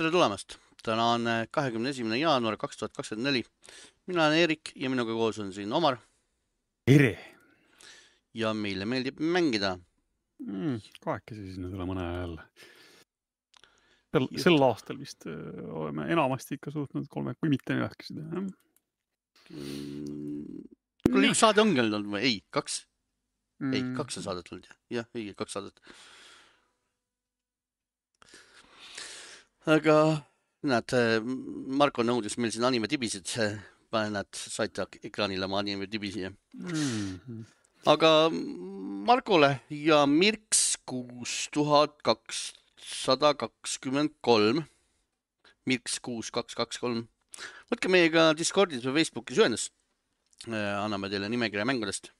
tere tulemast, täna on äh, kahekümne esimene jaanuar kaks tuhat kakskümmend neli. mina olen Eerik ja minuga koos on siin Omar tere ja meile meeldib mängida. mm,. kahekesi nüüd oleme mõne aja jälle. sel, sel aastal vist öö, oleme enamasti ikka suutnud kolme, kui mitte neljakesi teha, Mm, kuule, üks saade ongi olnud või ei, kaks, jah. ei kaks on saadet olnud jah, jah, õige, kaks saadet. Aga näed, Marko nõudis meil siin animetibisid, näed, saite ek- ekraanile oma animetibisi mm.. aga Markole ja Mirks kuus tuhat kakssada kakskümmend kolm, Mirks kuus kaks kaks kolm, võtke meiega Discordis või Facebookis ühendust. anname teile nimekirja mängudest,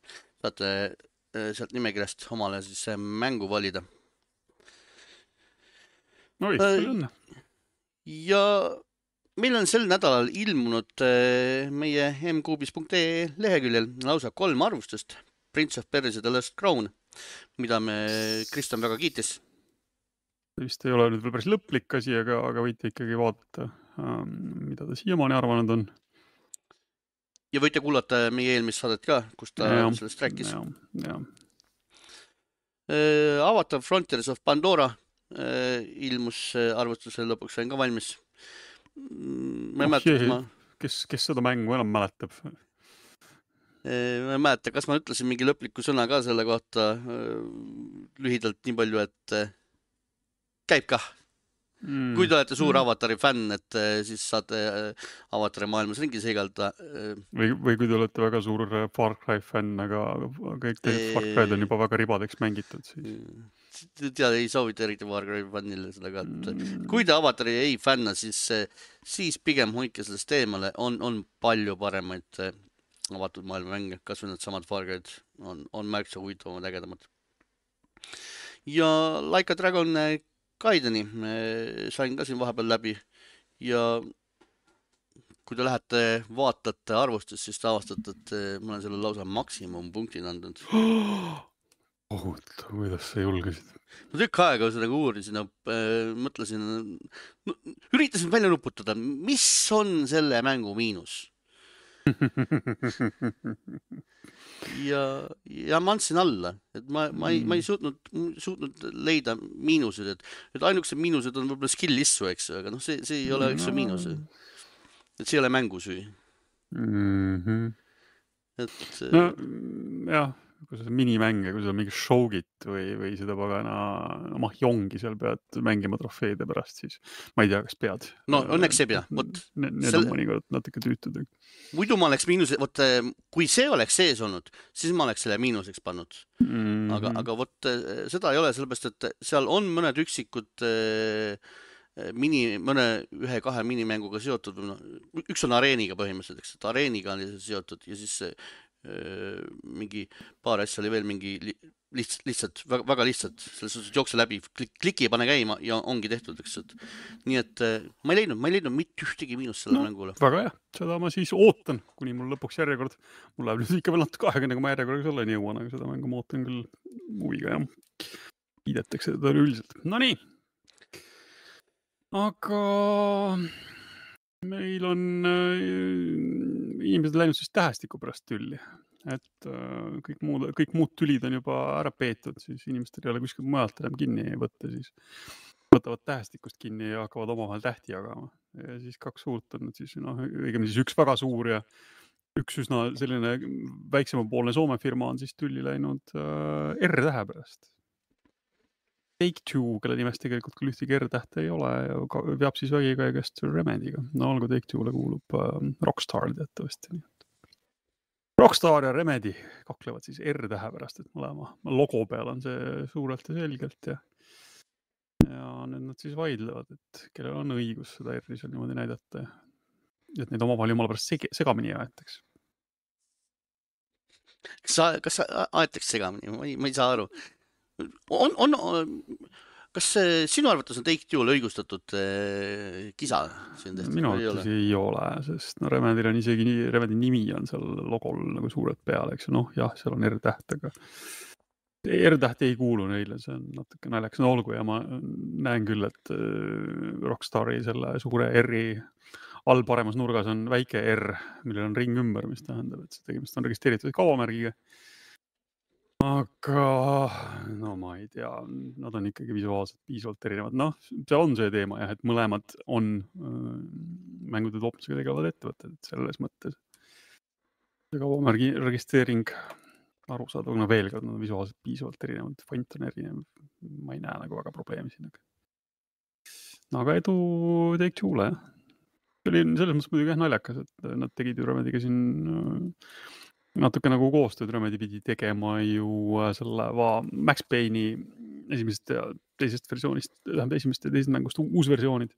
saate eh, sealt nimekirjast omale siis mängu valida oi, Äh, palju õnne. ja meil on sel nädalal ilmunud eh, meie mkuubis.ee leheküljel lausa kolm arvustust Prince of Persia The Last Crown, mida me, Kristjan väga kiitis vist ei ole nüüd veel päris lõplik asi, aga, aga võite ikkagi vaadata, mida ta siiamaani arvanud on. ja võite kuulata meie eelmist saadet ka, kus ta Jah, sellest rääkis. jah. Avatar Frontiers of Pandora äh, ilmus äh, arvustusel, lõpuks sain ka valmis. ma ei Oh mäleta, kas ma, kes, kes seda mängu enam mäletab? ma ei mäleta, kas ma ütlesin mingi lõpliku sõna ka selle kohta. lühidalt nii palju, et äh, käib kah. Mm. kui te olete suur Mm. Avatari fänn, et äh, siis saate äh, Avatari maailmas ringi seigelda. või, või kui te olete väga suur äh, Far Cry fänn, aga kõik teised Far Cry'd on juba väga ribadeks mängitud, siis tead, ei soovita eriti Warcraft fännile seda ka, et mm, kui te Avatari ei fänna, siis, siis pigem hoidke sellest eemale, on, on palju paremaid eh, avatud maailma mänge, kasvõi needsamad Far Cry'd on, on märksa huvitavamad, ägedamad. ja Like a Dragon eh, Gaideni eh, sain ka siin vahepeal läbi. Ja kui te lähete, vaatate arvustust, siis te avastate, et eh, ma olen sellele lausa maksimumpunktid andnud. kohutav, kuidas sa julgesid. ma tükk aega seda uurisin ja äh, mõtlesin no,, üritasin välja nuputada, mis on selle mängu miinus ja, ja ma andsin alla, et ma, ma ei, ma ei suutnud, suutnud leida miinuseid, et, et ainukesed miinused on võib-olla skill issu, eks ju, aga noh, see, see ei ole üldse miinus. et see ei ole mängu süü, Mhm. et no jah, kui sa minimänge, kui sa mingit show'it või, või seda pagana mahjongi seal pead mängima trofeede pärast, siis ma ei tea, kas pead. no õnneks ei pea, vot Need, selle- on mõnikord natuke tüütud. muidu ma oleks miinus, vot eh, kui see oleks sees olnud, siis ma oleks selle miinuseks pannud Mhm. aga, aga vot eh, seda ei ole, sellepärast et seal on mõned üksikud eh, mini, mõne ühe-kahe minimänguga seotud noh, üks on areeniga põhimõtteliselt, eks, et areeniga see seotud ja siis mingi paar asja oli veel mingi li, lihtsalt, lihtsalt väga, väga lihtsalt, selles suhtes, et jookse läbi, kliki ja pane käima ja ongi tehtud, eks, et nii et eh, ma ei leidnud, ma ei leidnud mitte ühtegi miinust sellele No. mängule. väga hea, seda ma siis ootan, kuni mul lõpuks järjekord, mul läheb nüüd ikka veel natuke aega, enne kui ma järjekorras selleni jõuan, aga seda mängu ma ootan küll huviga jah. kiidetakse teda üleüldiselt, nonii. aga meil on äh, inimesed läinud siis tähestiku pärast tülli, et äh, kõik muud, kõik muud tülid on juba ära peetud, siis inimestel ei ole kuskilt mujalt enam kinni võtta, siis. Võtavad tähestikust kinni ja hakkavad omavahel tähti jagama. Ja siis kaks suurt on siis noh, õigemini siis üks väga suur ja üks üsna selline väiksemapoolne Soome firma on siis tülli läinud äh, R-tähe pärast. Take Two, kelle nimes tegelikult küll ühtegi R-tähte ei ole veab siis vägikäigest Remedy'ga. no olgu, Take Two'le kuulub äh, Rockstar teatavasti. Rockstar ja Remedy kaklevad siis R-tähe pärast, et mõlema logo peal on see suurelt ja selgelt ja ja nüüd nad siis vaidlevad, et kellel on õigus seda R-i seal niimoodi näidata et neid omavahel jumala pärast segi- segamini ei aetaks. kas sa, kas aetakse segamini, ma ei, ma ei saa aru. on, on, kas see, sinu arvates on Take Two'l õigustatud eh, kisa minu või ei ole arvates? ei ole, sest no Remedyl on isegi nii, Remedy nimi on seal logol nagu suurelt peal, eks ju, noh jah, seal on R-täht, aga R-täht ei kuulu neile, see on natuke naljakas, no olgu ja ma näen küll, et äh, Rockstari selle suure R-i all paremas nurgas on väike R, millel on ring ümber, mis tähendab, et see tegemist on registreeritud kaubamärgiga. Aga no ma ei tea, nad on ikkagi visuaalselt piisavalt erinevad, noh, seal on see teema jah, et mõlemad on äh, mängude tootmisega tegelevad ettevõtted, et selles mõttes. see kaubamärgi registreering arusaadav, no veel kord, nad on visuaalselt piisavalt erinevad, font on erinev. ma ei näe nagu väga probleemi siin. no aga edu Take-Two'le jah. see oli selles mõttes muidugi jah naljakas, et nad tegid ju Remedy'ga siin äh, natuke nagu koostööd, Remedy pidi tegema ju äh, selle va, Max Payne'i esimesest ja teisest versioonist, tähendab esimesest ja teisest mängust uusversioonid.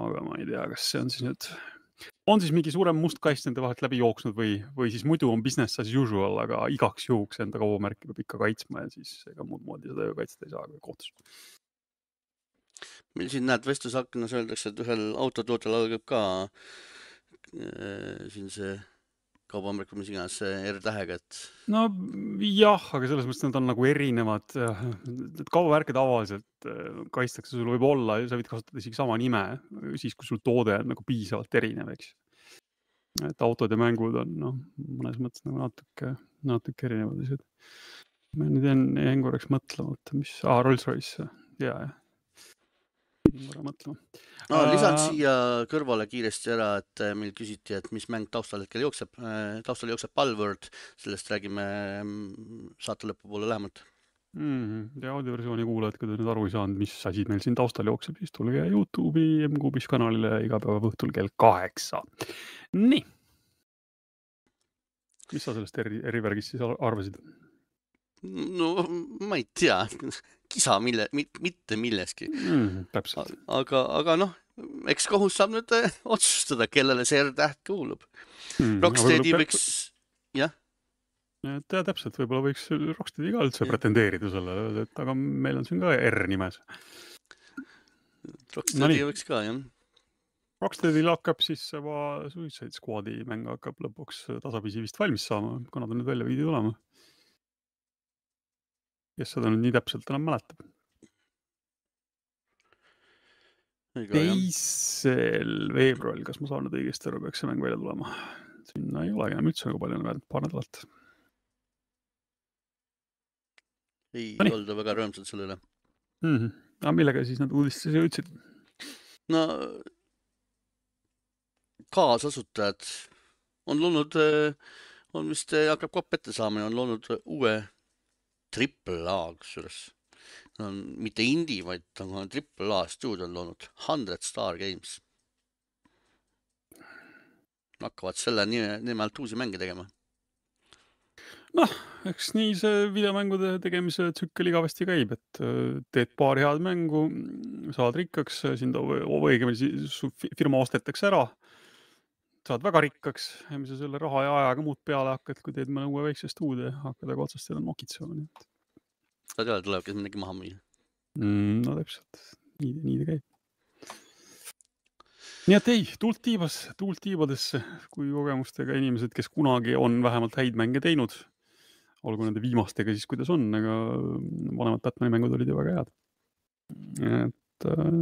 aga ma ei tea, kas see on siis nüüd on siis mingi suurem must kast nende vahelt läbi jooksnud või, või siis muidu on business as usual, aga igaks juhuks enda kaubamärki peab ikka kaitsma ja siis ega muud moodi seda ju kaitsta ei saa kui kohtus. meil siin näed vestlusaknas öeldakse, et ühel autotootjal algab ka äh, siin see kaubamärk mis iganes R-tähega, et. no jah, aga selles mõttes nad on nagu erinevad. Need kaubamärke tavaliselt äh, kaitstakse, sul võib olla, sa võid kasutada isegi sama nime, siis kui sul toode on nagu piisavalt erinev, eks. et autod ja mängud on noh, mõnes mõttes nagu natuke, natuke erinevad asjad. ma nüüd jäin, jäin korraks mõtlema, oota, mis ah,, Rolls-Royce, ja, jah pidin korra mõtlema. no lisan uh... siia kõrvale kiiresti ära, et äh, meil küsiti, et mis mäng taustal hetkel jookseb. Äh, taustal jookseb Palworld, sellest räägime mm, saate lõpupoole lähemalt mm. -hmm. ja audioversiooni kuulajad, kui te nüüd aru ei saanud, mis asi meil siin taustal jookseb, siis tulge Youtube'i M-Kuubis kanalile iga päev õhtul kell kaheksa. nii. mis sa sellest eri, erivärgist siis arvasid? no ma ei tea kisa mille, mitte milleski mm,. täpselt. aga, aga noh, eks kohus saab nüüd äh, otsustada, kellele see R-täht kuulub mm,. Rocksteadi võiks, jah. jah, täpselt, võib-olla võiks Rocksteadi ka üldse ja. pretendeerida sellele, et aga meil on siin ka R nimes. Rocksteadi no, võiks ka, jah. Rocksteadil hakkab siis juba Suicide Squadi mäng hakkab lõpuks tasapisi vist valmis saama, kuna ta nüüd välja pidi tulema kes seda nüüd nii täpselt enam mäletab. teisel veebruaril, kas ma saan nüüd õigesti aru, peaks see mäng välja tulema? sinna ei olegi enam üldse nagu palju paar nädalat. ei no, olda väga rõõmsad selle üle mm. -hmm. aga millega siis nad uudistesse jõudsid? no kaasasutajad on loonud, on vist, hakkab kopp ette saama ja on loonud uue triple A kusjuures. Nad on mitte indie, vaid on ka triple A stuudio on loonud Hundred Star Games. hakkavad selle nime, nime alt uusi mänge tegema. noh, eks nii see videomängude tegemise tsükkel igavesti käib, et äh, teed paar head mängu, saad rikkaks, sind õigemini firma ostetakse ära saad väga rikkaks ja mis sa selle raha ja ajaga muud peale hakkad, kui teed mõne uue väikse stuudio, hakkad aga otsast seda nokitsema, nii et. sa tead, tulebki midagi maha müüa mm,. no täpselt, nii, nii ta käib. nii et ei, tuult tiibas, tuult tiibadesse, kui kogemustega inimesed, kes kunagi on vähemalt häid mänge teinud. olgu nende viimastega siis, kuidas on, aga vanemad Batman'i mängud olid ju väga head. et äh,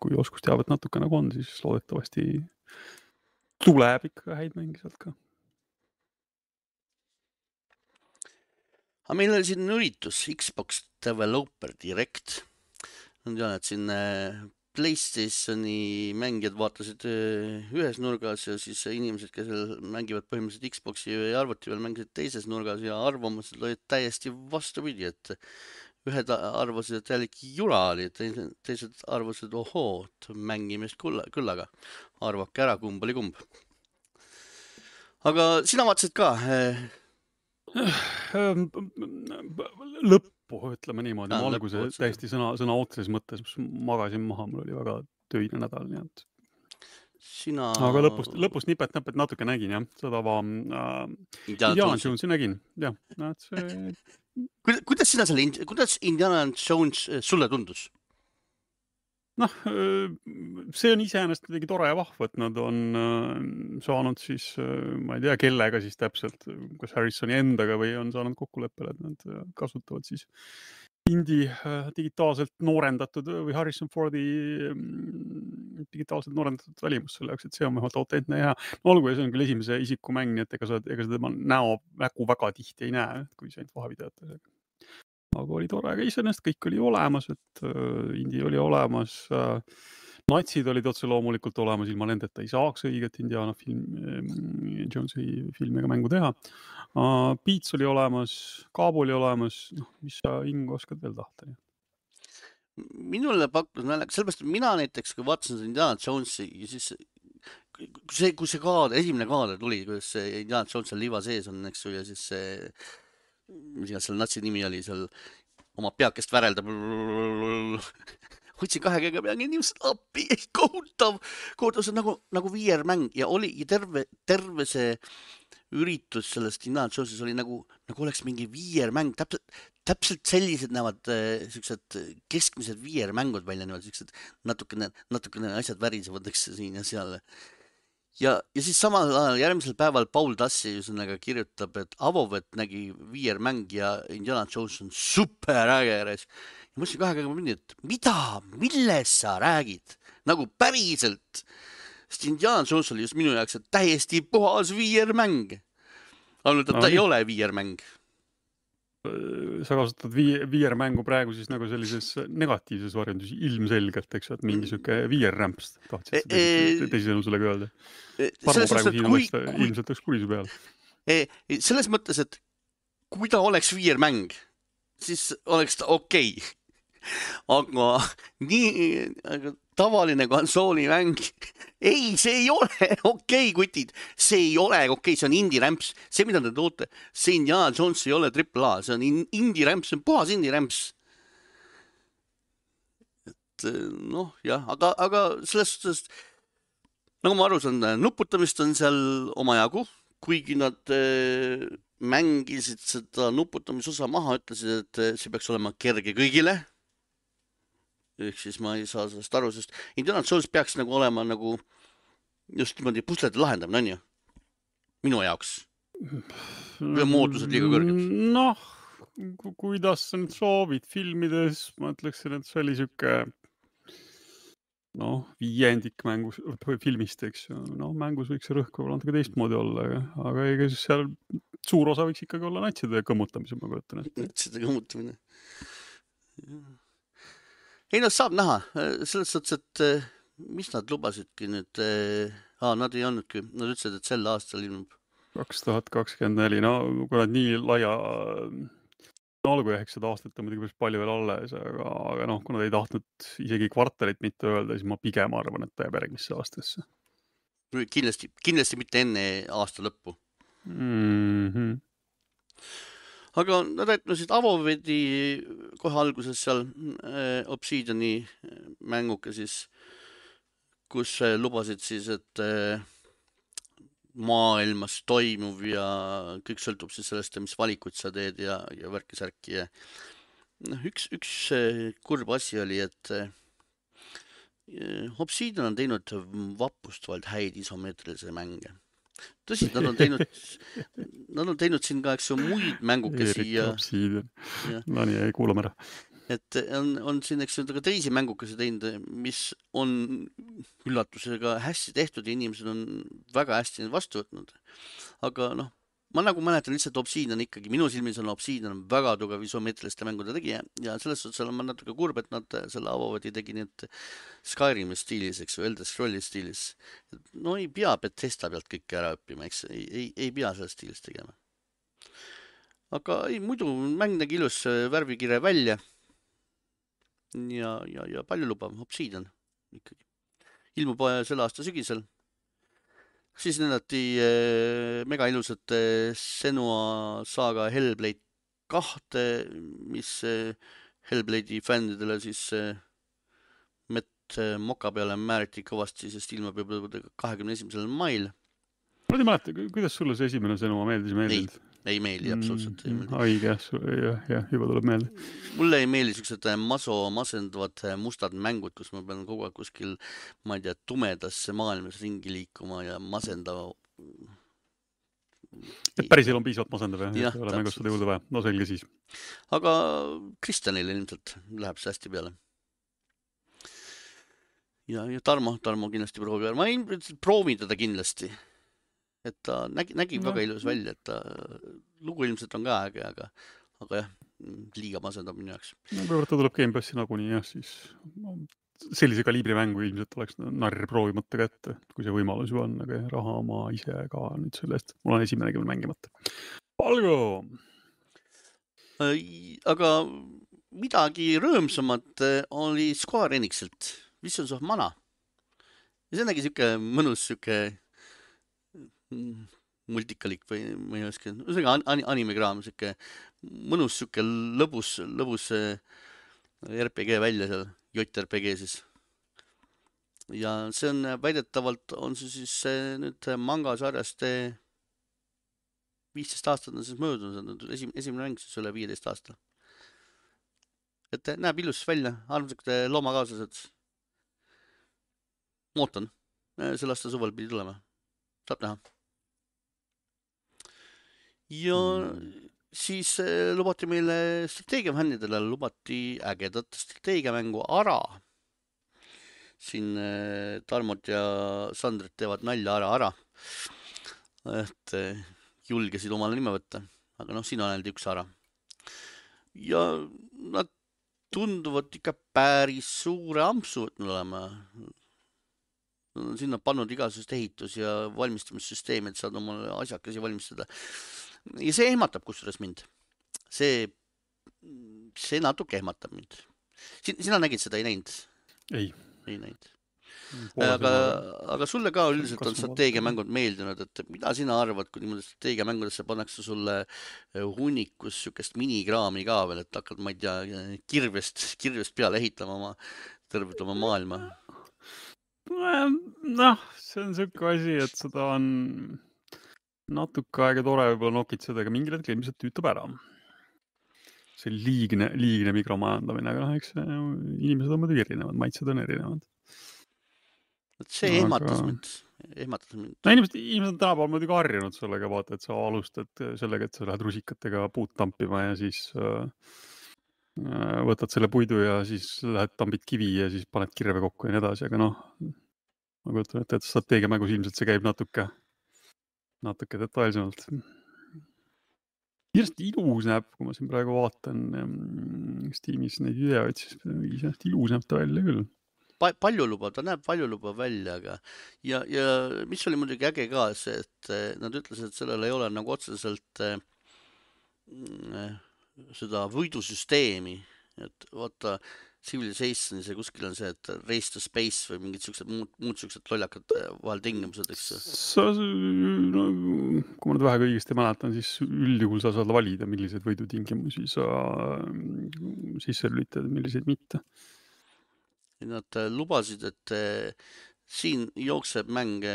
kui oskusteavet natuke nagu on, siis loodetavasti tuleb ikka häid mänge sealt ka. aga meil oli siin üritus Xbox Developer Direct. ma tean, et siin äh, Playstationi mängijad vaatasid äh, ühes nurgas ja siis inimesed, kes mängivad põhimõtteliselt Xbox'i ja arvuti peal, mängisid teises nurgas ja arvamused olid täiesti vastupidi, et ühed arvasid, et jällegi jura oli, teised arvasid, ohoo, et mängimist küll, küll aga arvake ära, kumb oli kumb. aga sina vaatasid ka eh...? lõppu, ütleme niimoodi, alguse täiesti sõna, sõna otseses mõttes magasin maha, mul oli väga töine nädal, nii et sina. aga lõpust, lõpust nipet-näpet natuke nägin jah, seda va- äh,. Indiana Jonesi nägin, jah, näed see kuidas sina selle, kuidas Indiana Jones eh, sulle tundus? noh, see on iseenesest muidugi tore ja vahva, et nad on saanud siis, ma ei tea, kellega siis täpselt, kas Harrisoni endaga või on saanud kokkuleppele, et nad kasutavad siis indie digitaalselt noorendatud või Harrison Fordi mm, digitaalselt noorendatud välimust selle jaoks, et see on vähemalt autentne ja no olgu, see on küll esimese isiku mäng, nii et ega sa, ega sa tema näo, nägu väga tihti ei näe, kui sa ainult vahevideotes aga oli tore, aga iseenesest kõik oli olemas, et äh, indie oli olemas äh,. natsid olid otse loomulikult olemas, ilma nendeta ei saaks õiget Indiana film äh,, Jonesi filmi ega mängu teha uh,. Beats oli olemas, Kaabo oli olemas, noh, mis sa, Ing, oskad veel tahta? Minule pakkus naljaga, sellepärast et mina näiteks, kui vaatasin seda Indiana Jonesi ja siis see, kui see kaader, esimene kaader tuli, kuidas see Indiana Jones seal liiva sees on, eks ju, ja siis see mis iganes selle natsi nimi oli seal, oma peakest väreldab. hoidsin kahe käega peagi inimesed appi, kohutav, kohutav, see on nagu, nagu VR-mäng ja oli ja terve, terve see üritus sellest Indiana Jones'is oli nagu, nagu oleks mingi VR-mäng, täpselt, täpselt sellised näevad äh, siuksed keskmised VR-mängud välja näevad, siuksed natukene, natukene asjad värisevad, eks siin ja seal ja, ja siis samal ajal järgmisel päeval Paul Tassi ühesõnaga kirjutab, et Avovet nägi VR-mäng ja Indiana Jones on superäge. ja mõtlesin kahe käega minni, et mida, millest sa räägid nagu päriselt. Sest Indiana Jones oli just minu jaoks täiesti puhas VR-mäng. ainult, et ta no, ei ole VR-mäng sa kasutad VR-mängu praegu siis nagu sellises negatiivses varjendus ilmselgelt, eks ju, et mingi mm. sihuke VR-rämps tahtsid sa e, teisisõnu sellega öelda? Parmo praegu siin oleks ilmselt oleks kurisu peal. E, selles mõttes, et kui ta oleks VR-mäng, siis oleks ta okei okay. aga nii tavaline konsoolimäng. Ei, see ei ole okei okay,, kutid, see ei ole okei okay,, see on indie-rämps, see, mida te toote, see Indiana Jones ei ole triple A, see on indie-rämps, see on puhas indie-rämps. et noh, jah, aga, aga selles suhtes nagu ma aru saan, nuputamist on seal omajagu, kuigi nad äh, mängisid seda nuputamisosa maha, ütlesid, et äh, see peaks olema kerge kõigile ehk siis ma ei saa sellest aru, sest Indiana Jones peaks nagu olema nagu just niimoodi puslede lahendamine, on ju? minu jaoks. või on mootused liiga kõrged? noh, kuidas sa nüüd soovid, filmides ma ütleksin, et see oli sihuke noh, viiendik mängus või filmist, eks ju, noh, mängus võiks see rõhk võib-olla natuke teistmoodi olla, aga, aga ega siis seal suur osa võiks ikkagi olla natside kõmmutamise, ma kujutan ette. natside kõmmutamine ei noh, saab näha selles suhtes, et eh, mis nad lubasidki nüüd aa, nad ei olnudki, nad ütlesid, et sel aastal ilmub. kaks tuhat kakskümmend neli, no kui nad nii laia no olgu jah, eks seda aastat on muidugi päris palju veel alles, aga, aga noh, kuna ta ei tahtnud isegi kvartalit mitte öelda, siis ma pigem arvan, et ta jääb järgmisse aastasse. kindlasti, kindlasti mitte enne aasta lõppu mm. -hmm aga nad etmasid Avovedi kohe alguses seal äh, Obsidiani äh, mänguke siis, kus äh, lubasid siis, et äh, maailmas toimuv ja kõik sõltub siis sellest, mis valikuid sa teed ja, ja värki-särki ja noh, üks, üks äh, kurb asi oli, et äh, Obsidian on teinud vapustavalt häid isomeetrilisi mänge tõsi, nad on teinud, nad on teinud siin ka, eks ju, muid mängukesi ja. Nonii, kuulame ära. et on, on siin, eks ju, ka teisi mängukesi teinud, mis on üllatusega hästi tehtud ja inimesed on väga hästi neid vastu võtnud. aga noh, ma nagu mäletan lihtsalt Obsidian ikkagi, minu silmis on Obsidian väga tugev isomeetriliste mängude tegija ja selles suhtes olen ma natuke kurb, et nad selle Avovati tegi nüüd Skyrimi stiilis, eks ju, Elder Scrolli stiilis. no ei pea Bethesda pealt kõike ära õppima, eks, ei, ei, ei pea selles stiilis tegema. aga ei, muidu mäng nägi ilus värvikire välja. ja, ja, ja paljulubav Obsidian ikkagi. ilmub selle aasta sügisel siis näidati äh, mega ilusat Senua saaga Hellblade kahte, mis äh, Hellblade'i fännidele siis Matt Moka peale määriti kõvasti, sest ilmub juba kahekümne esimesel mail. ma ei mäleta, kuidas sulle see esimene Senua meeldis, meeldis? Ei meeldi absoluutselt ei meeldi. õige jah, jah, juba tuleb meelde. mulle ei meeldi siuksed äh, maso, masendavad äh, mustad mängud, kus ma pean kogu aeg kuskil, ma ei tea, tumedas maailmas ringi liikuma ja masendama. et päris elu on piisavalt masendav jah ja,, ei ole mängus täpselt. seda juurde vaja, no selge siis. aga Kristjanile ilmselt läheb see hästi peale. ja, ja Tarmo, Tarmo kindlasti proovib ma ilmselt proovin teda kindlasti. Et ta nägi, nägi Jah. väga ilus välja, et ta, lugu ilmselt on ka äge, aga, aga jah, liiga masendab minu jaoks. no kuivõrd ta tuleb Gamepassi nagunii jah, siis no, sellise kaliibri mängu ilmselt oleks narr proovimata kätte, kui see võimalus ju on, aga jah, raha ma ise ka nüüd selle eest, mul on esimene küll mängimata. Valgo, aga midagi rõõmsamat äh, oli Square Enixilt, Visions of Mana. ja see nägi siuke mõnus siuke mm, multikalik või ma ei oska, ühesõnaga an- an- animekraam, siuke mõnus siuke lõbus, lõbus RPG välja seal, JRPG siis. ja see on väidetavalt on see siis nüüd mangasarjast viisteist aastat on siis möödunud, esim-, esimene mäng siis üle viieteist aasta. et näeb ilus välja, armsad loomakaaslased. ootan, selle aasta suvel pidi tulema, saab näha. Ja Mm. siis äh, lubati meile strateegiafännidele lubati ägedat strateegiamängu Ara. siin äh, Tarmot ja Sandrit teevad nalja Ara, Ara. et äh, julgesid omale nime võtta, aga noh, siin on ainult üks Ara. ja nad tunduvad ikka päris suure ampsu võtnud olema. Nad on sinna pannud igasugust ehitus- ja valmistamissüsteemi, et saad omale asjakesi valmistada. Ja see ehmatab kusjuures mind. see, see natuke ehmatab mind. sina nägid seda, ei näinud? ei. ei näinud. aga, aga sulle ka üldiselt on strateegiamängud meeldinud, et mida sina arvad, kui niimoodi strateegiamängudesse pannakse sulle eh, hunnikus siukest minikraami ka veel, et hakkad, ma ei tea, kirvest, kirvest peale ehitama oma, tervet oma maailma. noh, see on siuke asi, et seda on natuke aega tore võib-olla nokitseda, aga mingil hetkel ilmselt tüütab ära. see liigne, liigne mikromajandamine, aga noh, eks inimesed on muidugi erinevad, maitsed on erinevad. et see Aga- ehmatas mind, ehmatas mind. no inimesed, inimesed on tänapäeval muidugi harjunud sellega, vaata, et sa alustad sellega, et sa lähed rusikatega puud tampima ja siis äh, äh, võtad selle puidu ja siis lähed tambid kivi ja siis paned kirve kokku ja nii edasi, aga noh, ma kujutan ette, et strateegiamängus ilmselt see käib natuke, natuke detailsemalt. kindlasti ilus näeb, kui ma siin praegu vaatan mm, Steamis neid videoid, siis iseenesest ilus näeb ta välja küll. pa-, paljulubav, ta näeb paljulubav välja, aga ja, ja mis oli muidugi äge ka see, et eh, nad ütlesid, et sellel ei ole nagu otseselt eh, seda võidusüsteemi, et vaata Civilizationis ja kuskil on see, et race to space või mingid siuksed muud, muud siuksed lollakad eh, vahel tingimused, eks ju. sa, no kui ma nüüd vähegi õigesti mäletan, siis üldjuhul sa saad valida, milliseid võidutingimusi sa mm, sisse lülitad milliseid mitte. Nad eh, lubasid, et eh, siin jookseb mäng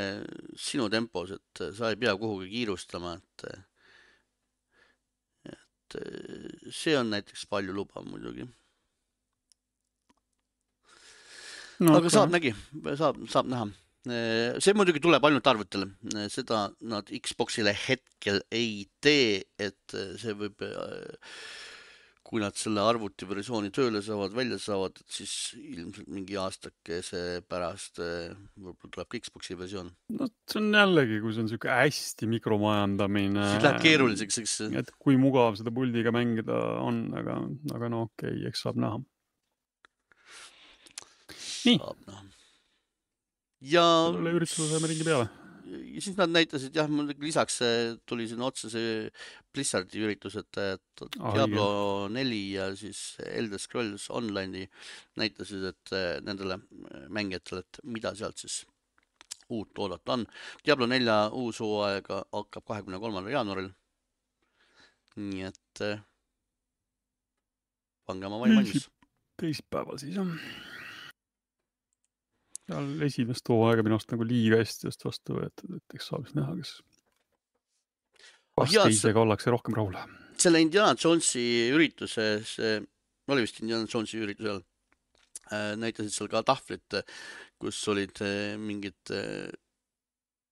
sinu tempos, et sa ei pea kuhugi kiirustama, et et see on näiteks palju lubav muidugi. No, aga saab, nägi, saab, saab näha. see muidugi tuleb ainult arvutile, seda nad Xboxile hetkel ei tee, et see võib, kui nad selle arvutiversiooni tööle saavad, välja saavad, siis ilmselt mingi aastakese pärast võib-olla tuleb ka Xboxi versioon. no see on jällegi, kui see on sihuke hästi mikromajandamine. siis läheb keeruliseks, eks. et kui mugav seda puldiga mängida on, aga, aga no okei okay,, eks saab näha. nii, näha. ja selle ürituse saime ringi peale. ja siis nad näitasid jah, lisaks tuli sinna otsa see Blizzardi üritus, et et Ah, Diablo neli ja siis Elder Scrolls Online'i näitasid, et eh, nendele mängijatele, et mida sealt siis uut oodata on. Diablo nelja uus hooaeg hakkab kahekümne kolmandal jaanuaril. nii et eh, pange oma vaim valmis. teisipäeval siis jah. Seal esimest hooaega minu arust nagu liiga hästi just vastu võetud, et eks saab siis näha, kas kas jaa, teisega ollakse rohkem rahul? selle Indiana Jonesi ürituse, see oli vist Indiana Jonesi üritusel, näitasid seal ka tahvlit, kus olid mingid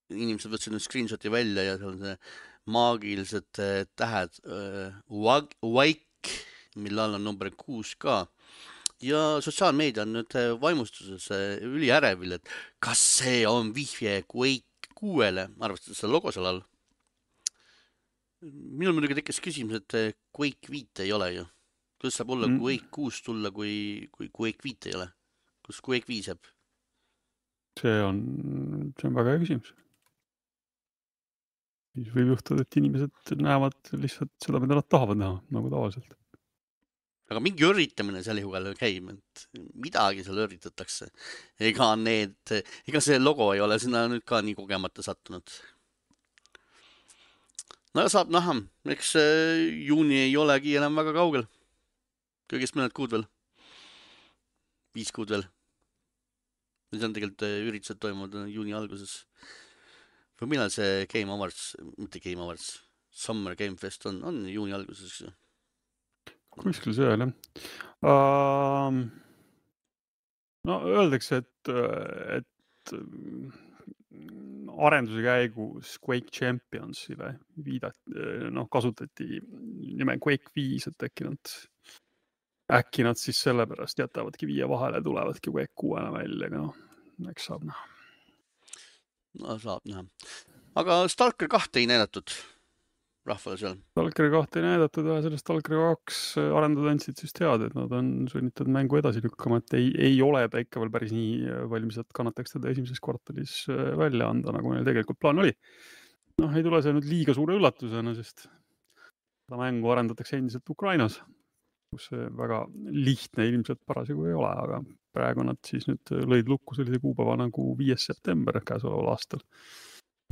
inimesed võtsid nüüd screenshot'i välja ja seal on see maagilised tähed Wake, mille all on number kuus ka ja sotsiaalmeedia on nüüd vaimustuses üliärevil, et kas see on vihje Quake kuuele, arvestades seda logo seal all. minul muidugi tekkis küsimus, et Quake viite ei ole ju. kuidas saab olla mm. Quake kuus tulla, kui, kui Quake viit ei ole? kus Quake viis jääb? see on, see on väga hea küsimus siis võib juhtuda, et inimesed näevad lihtsalt seda, mida nad tahavad näha, nagu tavaliselt. Aga mingi üritamine seal juhul käib, et midagi seal üritatakse. ega need, ega see logo ei ole sinna nüüd ka nii kogemata sattunud. no saab näha, eks juuni ei olegi enam väga kaugel. kõigest mõned kuud veel. viis kuud veel. nüüd on tegelikult üritused toimuvad juuni alguses või millal see Game Awards, mitte Game Awards, Summer Game Fest on, on juuni alguses, eks ju? Kuskil seal jah uh,. no öeldakse, et, et arenduse käigus Quake Championsile viidati, noh, kasutati nime Quake viis, et äkki nad, äkki nad siis sellepärast jätavadki viie vahele, tulevadki Quake kuuele välja, aga noh, eks saab näha no saab näha. aga Stalker kahte ei näidatud rahvale seal? Stalkeri kahte ei näidatud sellest Stalkeri kaks arendajad andsid siis teada, et nad on sunnitud mängu edasi lükkama, et ei, ei ole ta ikka veel päris nii valmis, et kannataks teda esimeses kvartalis äh, välja anda, nagu neil tegelikult plaan oli. noh, ei tule see nüüd liiga suure üllatusena, sest seda mängu arendatakse endiselt Ukrainas, kus see väga lihtne ilmselt parasjagu ei ole, aga praegu nad siis nüüd lõid lukku sellise kuupäeva nagu viies september käesoleval aastal.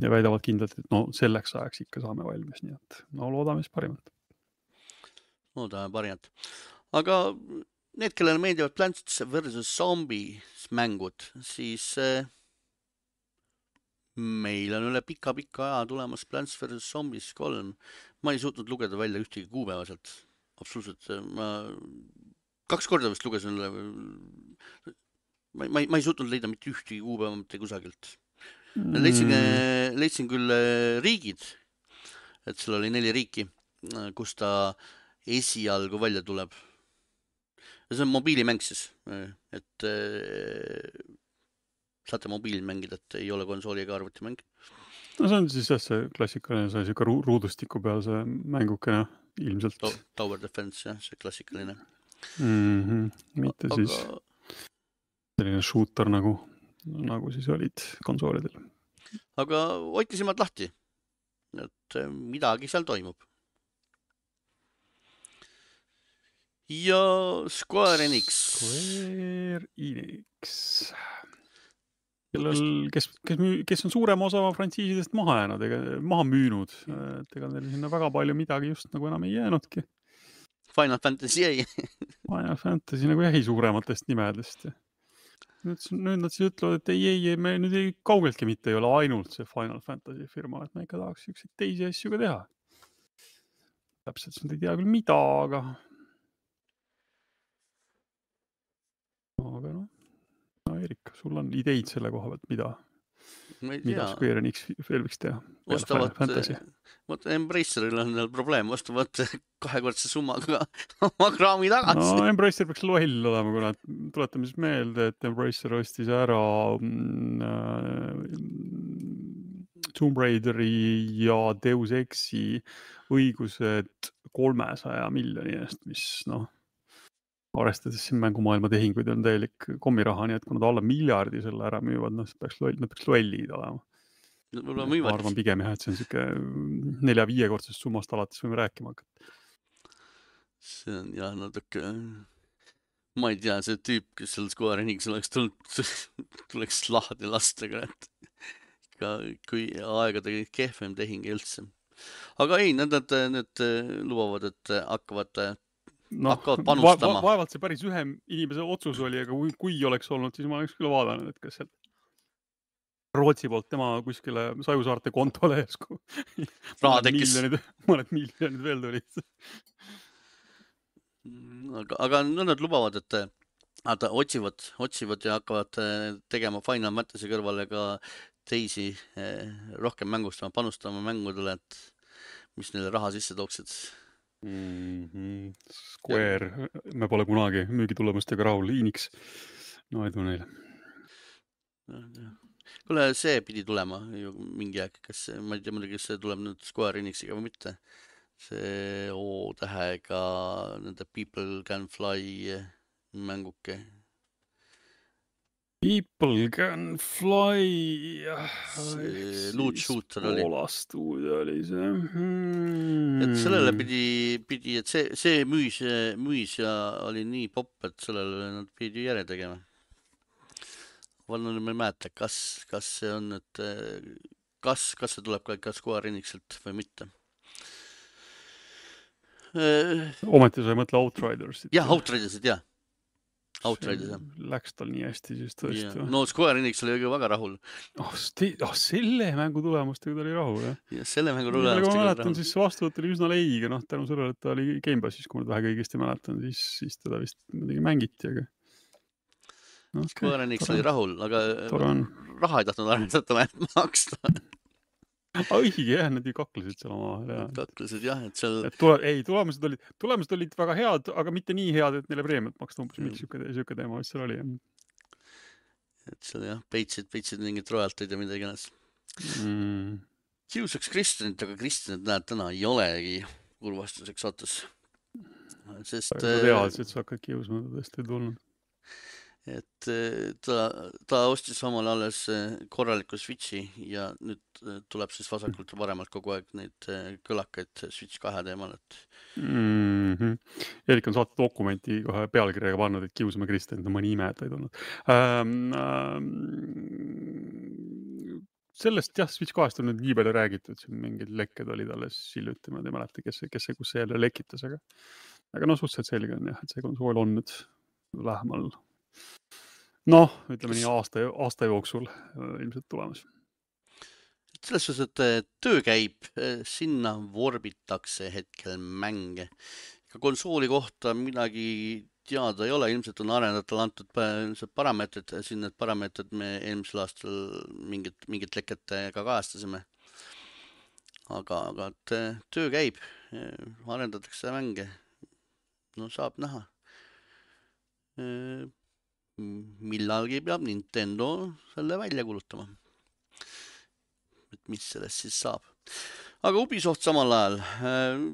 Ja väidavad kindlalt, et no selleks ajaks ikka saame valmis, nii et no loodame siis parimat. loodame parimat. aga need, kellele meeldivad Plants versus Zombies mängud, siis äh, meil on üle pika-pika aja tulemas Plants versus Zombies kolm. ma ei suutnud lugeda välja ühtegi kuupäeva sealt, absoluutselt, ma kaks korda vist lugesin üle. ma, ma, ma ei suutnud leida mitte ühtegi kuupäeva mitte kusagilt mm.. leidsin, leidsin küll äh, riigid, et seal oli neli riiki, äh, kus ta esialgu välja tuleb. see on mobiilimäng siis, äh, et saate mobiilil mängida, et ei ole konsooli ega arvutimäng. no see on siis jah, see klassikaline, see siuke ruudustiku peal see mängukene ilmselt. Tower Defense jah, see klassikaline mm. -hmm. mitte aga... siis selline shooter nagu, nagu siis olid konsoolidel. Aga hoidke silmad lahti, et eh, midagi seal toimub. ja Square Enix. Square Enix kellel, kes, kes, kes on suurema osa frantsiisidest maha jäänud, ega maha müünud, et ega neil sinna väga palju midagi just nagu enam ei jäänudki. Final Fantasy jäi Final Fantasy nagu jäi suurematest nimedest. Nüüd, nüüd nad siis ütlevad, et ei, ei, ei, me nüüd ei, kaugeltki mitte ei ole ainult see Final Fantasy firma, et me ikka tahaks siukseid teisi asju ka teha. täpselt nüüd ei tea küll, mida, aga. aga noh, no Eerik, sul on ideid selle koha pealt, mida mida Square Enix veel võiks teha? ostavad, vot Embraceril on seal probleem, ostavad kahekordse summaga oma kraami tagasi. no Embracer peaks loll olema, kuna tuletame siis meelde, et Embracer ostis ära mm, äh, Tomb Raideri ja Deus Exi õigused kolmesaja miljoni eest, mis noh arvestades siin mängumaailma tehinguid on täielik kommiraha, nii et kui nad alla miljardi selle ära müüvad, noh siis peaks loll, nad peaks lollid olema. ma arvan pigem jah, et see on sihuke nelja-viiekordsest summast alates võime rääkima hakata. see on jah natuke, ma ei tea, see tüüp, kes seal Square Enixil oleks tulnud, tuleks lahti lasta, kurat. ikka, kui aegade kehvem tehing üldse. aga ei, nad, nad, need lubavad, et hakkavad no, hakkavad panustama va. Va vaevalt see päris ühe inimese otsus oli, aga kui, kui oleks olnud, siis ma oleks küll vaadanud, et kas sealt Rootsi poolt tema kuskile Sajusaarte kontole järsku raha tekkis. mõned miljonid veel tulid. aga, aga no nad lubavad, et nad otsivad, otsivad ja hakkavad eh, tegema Final Fantasy kõrvale ka teisi eh, rohkem mängustama, panustama mängudele, et mis neile raha sisse tooksid mm. -hmm. Square, me pole kunagi müügitulemustega rahul, Enix, no edu neile. kuule, see pidi tulema ju mingi aeg, kas, ma ei tea muidugi, kas see tuleb nüüd Square Enixiga või mitte. see O tähega nende People Can Fly mänguke People can fly. see loot shooter oli. Poola stuudio oli see hmm.. et sellele pidi, pidi, et see, see müüs, müüs ja oli nii popp, et sellele nad pidi järje tegema. ma nüüd ei mäleta, kas, kas see on nüüd, kas, kas see tuleb ka ikka Square Enixilt või mitte. ometi sa ei mõtle Outridersit? jah, Outridersit jah Outriders jah. Läks tal nii hästi siis tõesti yeah.. no Square Enix oli ju väga rahul. oh, oh, selle mängu tulemustega ta oli rahul jah? jah, selle mängu tulemustega. ma mäletan, siis vastuvõtt oli üsna leige, noh tänu sellele, et ta oli Gamepassis, kui ma nüüd vähegi õigesti mäletan, siis, siis teda vist muidugi mängiti, aga okay,. Square Enix oli rahul, aga raha ei tahtnud arvestada maksta õige jah, nad ju kaklesid seal omavahel kaklesid jah, et seal. tule, ei, tulemused olid, tulemused olid väga head, aga mitte nii head, et neile preemiat maksta, umbes mingi siuke, siuke teema vist seal oli et seal jah, peitsid, peitsid mingit royalty'd ja mida iganes mm.. kiusaks Kristjanit, aga Kristjanit näed täna ei olegi kurvastuseks saates. sest. reaalselt äh, sa hakkad kiusama, tõesti ei tulnud et eh, ta, ta ostis omale alles eh, korraliku Switchi ja nüüd eh, tuleb siis vasakult ja paremalt kogu aeg neid kõlakaid Switch kahe teemal, et mm. -hmm. Erik on saate dokumenti kohe pealkirjaga pannud, et kiusame Kristjanit, no mõni ime, et ta ei tulnud ähm,. Ähm, sellest jah, Switch kahest on nüüd nii palju räägitud, siin mingid lekked olid alles hiljuti, ma ei mäleta, kes, kes see, kus see jälle lekitas, aga, aga no suhteliselt selge on jah, et see konsool on nüüd lähemal noh, ütleme nii aasta, aasta jooksul äh, ilmselt tulemas. selles suhtes, et äh, töö käib, äh, sinna vorbitakse hetkel mänge. ka konsooli kohta midagi teada ei ole, ilmselt on arendajatele antud ilmselt parameetrid, siin need parameetrid me eelmisel aastal mingit, mingit leket ka kajastasime. aga, aga et töö käib, arendatakse mänge. no saab näha millalgi peab Nintendo selle välja kuulutama. et mis sellest siis saab. aga Ubisoft samal ajal äh,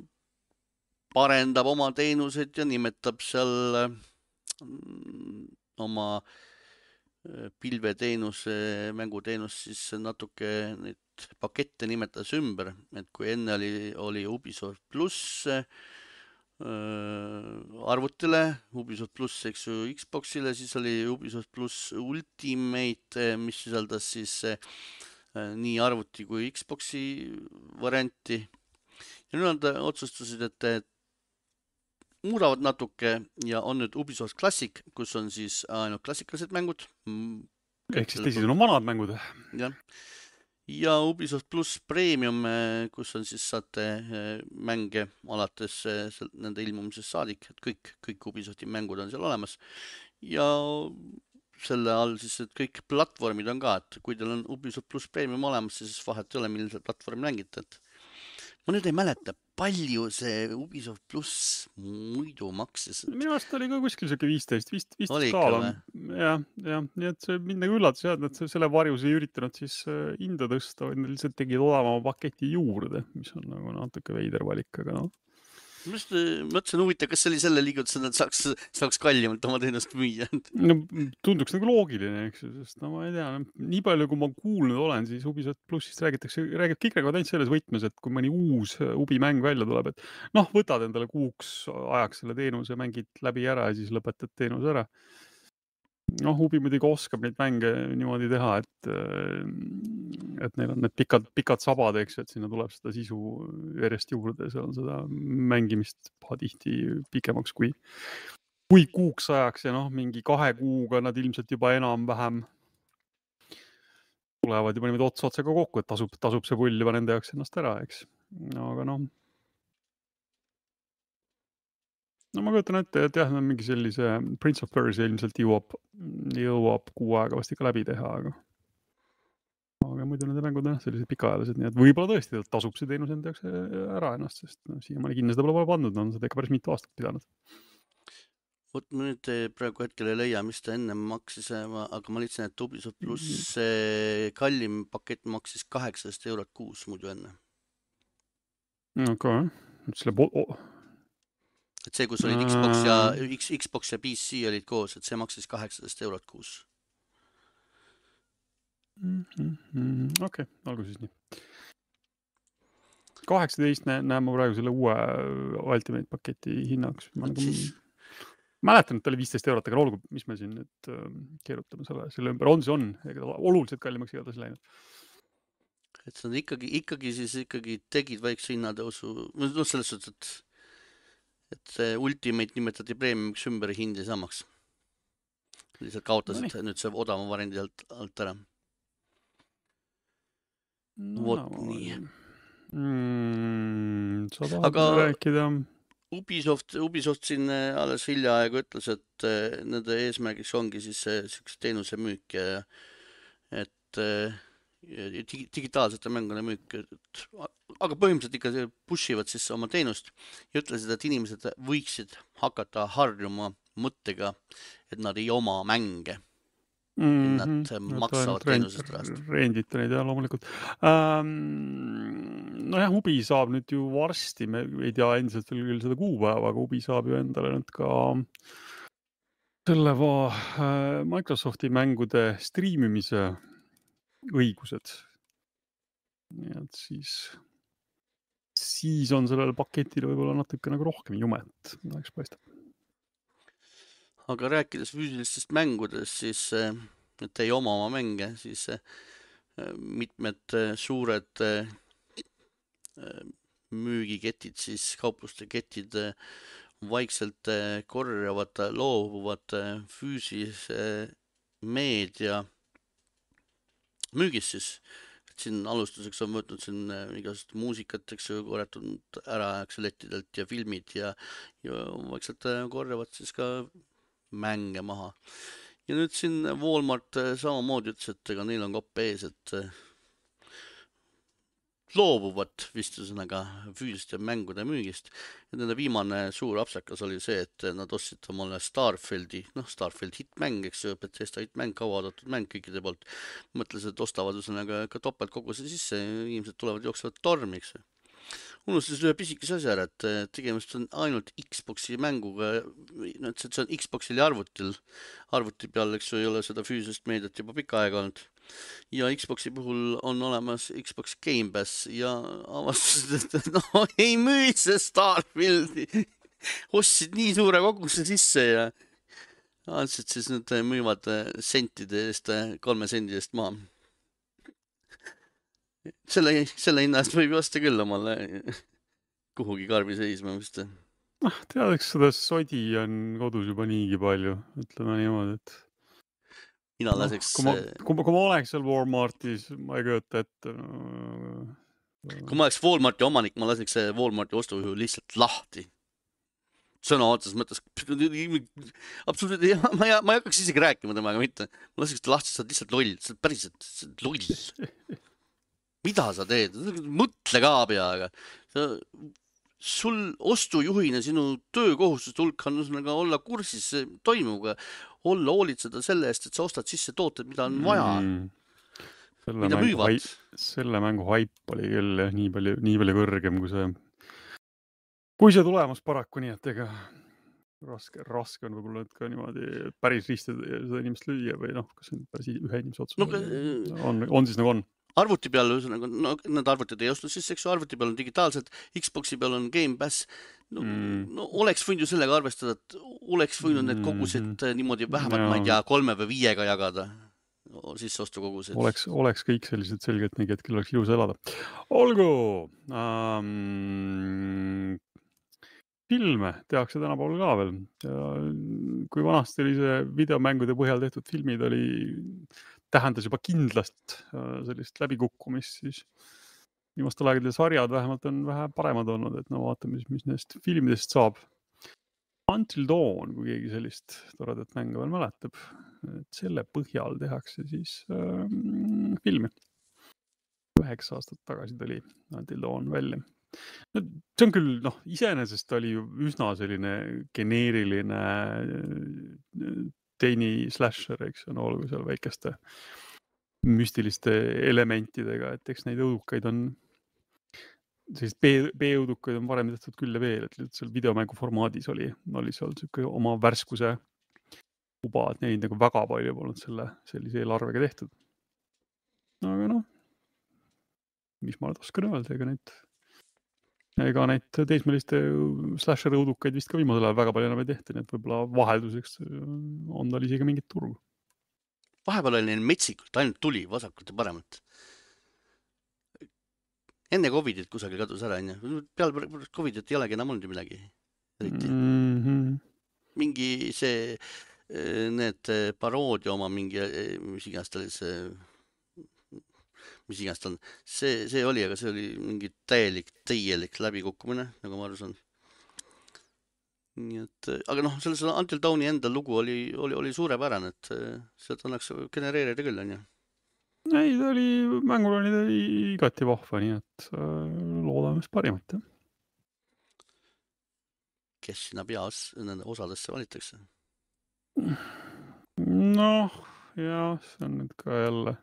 parendab oma teenuseid ja nimetab seal äh, oma äh, pilveteenuse, mänguteenust siis natuke neid pakette nimetas ümber, et kui enne oli, oli Ubisoft pluss Äh, arvutile, Ubisoft pluss, eks ju, Xboxile, siis oli Ubisoft pluss Ultimate, äh, mis sisaldas siis äh, nii arvuti kui Xboxi varianti. ja nüüd nad otsustasid, et muudavad natuke ja on nüüd Ubisoft Classic, kus on siis ainult klassikalised mängud. ehk siis teisisõnu vanad mängud. jah ja Ubisoft pluss Premium, eh, kus on siis saate eh, mänge alates eh, nende ilmumisest saadik, et kõik, kõik Ubisofti mängud on seal olemas. ja selle all siis, et kõik platvormid on ka, et kui teil on Ubisoft pluss Premium olemas, siis vahet ei ole, millisel platvormil mängite, et ma nüüd ei mäleta, palju see Ubisoft pluss muidu maksis? minu arust oli ka kuskil siuke viisteist, vist, viisteist kaala. Jah, jah, nii et see mind nagu üllatas jah, et nad selle varjus ei üritanud siis äh, hinda tõsta, vaid nad lihtsalt tegid odavama paketi juurde, mis on nagu natuke veider valik, aga noh. Ma just äh, mõtlesin, huvitav, kas see oli selle liigutusena, et saaks, saaks kallimalt oma teenust müüa? no tunduks nagu loogiline, eks ju, sest no ma ei tea, nii palju, kui ma kuulnud olen, siis Ubisoft plussist räägitakse, räägib kõik räägivad ainult selles võtmes, et kui mõni uus äh, Ubi mäng välja tuleb, et noh, võtad endale kuuks ajaks selle teenuse, mängid läbi ära ja siis lõpetad teenuse ära noh, Ubi muidugi oskab neid mänge niimoodi teha, et, et neil on need pikad, pikad sabad, eks ju, et sinna tuleb seda sisu järjest juurde, seal on seda mängimist pahatihti pikemaks kui, kui kuuks ajaks ja noh, mingi kahe kuuga nad ilmselt juba enam-vähem tulevad juba niimoodi ots otsaga kokku, et tasub, tasub see pull juba nende jaoks ennast ära, eks. aga noh. No ma kujutan ette, et jah, mingi sellise Prince of Persia ilmselt jõuab, jõuab kuu aega vast ikka läbi teha, aga aga muidu nende mängud on jah, sellised pikaajalised, nii et võib-olla tõesti tasub see teenus enda jaoks ära ennast, sest no, siiamaani kinni seda pole pandud, on seda ikka päris mitu aastat pidanud vot ma nüüd eh, praegu hetkel ei leia, mis ta ennem maksis, aga ma leidsin, et Ubisoft pluss see kallim pakett maksis kaheksasada eurot kuus muidu enne. okei, selle po- oh, et see, kus olid Xbox ja. X, Xbox ja PC olid koos, et see maksis kaheksasada eurot kuus. Mhm, okei, olgu siis nii. kaheksateist näen, ma praegu selle uue äh, Ultimate paketi hinnaks. ma nagu mäletan, et ta oli viisteist eurot, aga olgu, mis me siin nüüd äh, keerutame selle, selle ümber, on see on, ega ta oluliselt kallimaks igatahes läinud. et see on ikkagi, ikkagi siis ikkagi tegid väikse hinnatõusu, noh, selles suhtes, et, et see Ultimate nimetati premiumiks ümber hind jäi samaks. lihtsalt kaotasid Nonii. nüüd see odavama variandi alt, alt ära. Vot nii. mm,. sa tahad Aga- rääkida? Ubisoft, Ubisoft siin äh, alles hiljaaegu ütles, et äh, nende eesmärgiks ongi siis siukse teenuse müük ja et äh, digitaalsete mängude müük, et aga põhimõtteliselt ikka push ivad siis oma teenust ja ütlesid, et inimesed võiksid hakata harjuma mõttega, et nad ei oma mänge. nad maksavad teenusest rahast. rendite neid jah, loomulikult ähm,. nojah, Ubi saab nüüd ju varsti, me ei tea endiselt veel küll seda kuupäeva, aga Ubi saab ju endale nüüd ka selle va, äh, Microsofti mängude striimimise õigused. nii et siis, siis on sellel paketil võib-olla natuke nagu rohkem jumet, eks paistab. aga rääkides füüsilistest mängudest, siis et ei oma oma mänge, siis äh, mitmed äh, suured müügiketid, siis kaupluste ketid vaikselt korjavad, loobuvad füüsilise meedia müügist siis. et siin alustuseks on võtnud siin äh, igasugust muusikat, eks ju, korjatud ära, eks ju, lettidelt ja filmid ja, ja vaikselt äh, korjavad siis ka mänge maha. ja nüüd siin Walmart äh, samamoodi ütles, et ega neil on kopp ees, et loobuvad vist ühesõnaga füüsiliste mängude müügist. ja nende viimane suur apsakas oli see, et nad ostsid omale Starfieldi, noh, Starfield hittmäng, eks ju, Bethesda hittmäng, kauaoodatud mäng kõikide poolt. mõtlesid, et ostavad ühesõnaga ka topeltkoguse sisse inimesed tulevad, jooksevad tormi, eks ju unustasid ühe pisikese asja ära, et tegemist on ainult Xbox'i mänguga, no et see on Xbox'il ja arvutil. arvuti peal, eks ju, ei ole seda füüsilist meediat juba pikka aega olnud. Ja Xbox'i puhul on olemas Xbox Gamepass ja avastasid, et no ei müü see Starfieldi. ostsid nii suure koguse sisse ja andsid siis nüüd eh, müüvad eh, sentide eest, eh, kolme sendi eest maha selle, selle hinna eest võib ju osta küll omale kuhugi karbi seisma vist. noh, tead, eks seda sodi on kodus juba niigi palju, ütleme niimoodi, et mina noh, laseks, kui ma, kui ma, kui ma oleks seal Walmartis, ma ei kujuta ette no,. kui ma oleks Walmarti omanik, ma laseks see Walmarti ostujuhu lihtsalt lahti. sõna otseses mõttes, absoluutselt ei, ma ei, ma ei hakkaks isegi rääkima temaga mitte, ma laseks ta lahti, sa oled lihtsalt loll, sa oled päriselt sa loll. mida sa teed, mõtle ka peaga. Sul ostujuhina sinu töökohustuste hulk on ühesõnaga olla kursis toimuvaga, olla hoolitseda selle eest, et sa ostad sisse tooted, mida on vaja mm., selle mida mängu haip, selle mängu haip oli küll jah, nii palju, nii palju kõrgem kui see, kui see tulemus paraku, nii et ega raske, raske on võib-olla nüüd ka niimoodi päris risti seda inimest lüüa või noh, kas see on päris ühe inimese otsus No on, on siis nagu on. Arvuti peal ühesõnaga, no need arvutid ei ostu sisse, eks ju, arvuti peal on digitaalselt, Xbox'i peal on Gamepass. no mm. Mm., no oleks võinud ju sellega arvestada, et oleks võinud need kogused Mhm. niimoodi vähemalt, ma ei tea kolme või viiega jagada no,, sisseostukogused. oleks, oleks kõik sellised selgeltnägijad, kellel oleks ilus elada. olgu ähm,. filme tehakse tänapäeval ka veel kui vanasti oli see videomängude põhjal tehtud filmid oli tähendas juba kindlast äh, sellist läbikukkumist, siis viimastel aegadel sarjad vähemalt on vähe paremad olnud, et no vaatame siis, mis nendest filmidest saab. Until Dawn, kui keegi sellist toredat mängu veel mäletab, et selle põhjal tehakse siis äh, filmi. üheksa aastat tagasi tuli Until Dawn välja no see on küll noh, iseenesest oli ju üsna selline geneeriline äh, teini slasher, eks ju, no olgu seal väikeste müstiliste elementidega, et eks neid õudukaid on, selliseid B-õudukaid on varem tehtud küll ja veel, et seal videomängu formaadis oli, oli seal sihuke oma värskuse uba, et neid nagu väga palju polnud selle, sellise eelarvega tehtud. aga noh, mis ma oskan öelda, ega neid ega neid teismeliste slasher õudukaid vist ka viimasel ajal väga palju enam ei tehta, nii et võib-olla vahelduseks äh, on tal isegi mingit turgu. vahepeal oli neil metsikult, ainult tuli vasakult ja paremalt. enne Covidit kusagil kadus ära, onju. peale Covidit ei olegi enam olnud ju midagi. eriti mm. -hmm. mingi see, äh, need äh, paroodia oma mingi, mis iganes ta oli, see mis iganes ta on, see, see oli, aga see oli mingi täielik, täielik läbikukkumine, nagu ma aru saan. nii et, aga noh, selles Until Dawni enda lugu oli, oli, oli suurepärane, et eh, sealt annaks genereerida küll, onju. ei, ta oli, mängul oli ta igati vahva, nii et äh, loodame siis parimat, jah. kes sinna peas, nende osadesse valitakse? noh, jah, see on nüüd ka jälle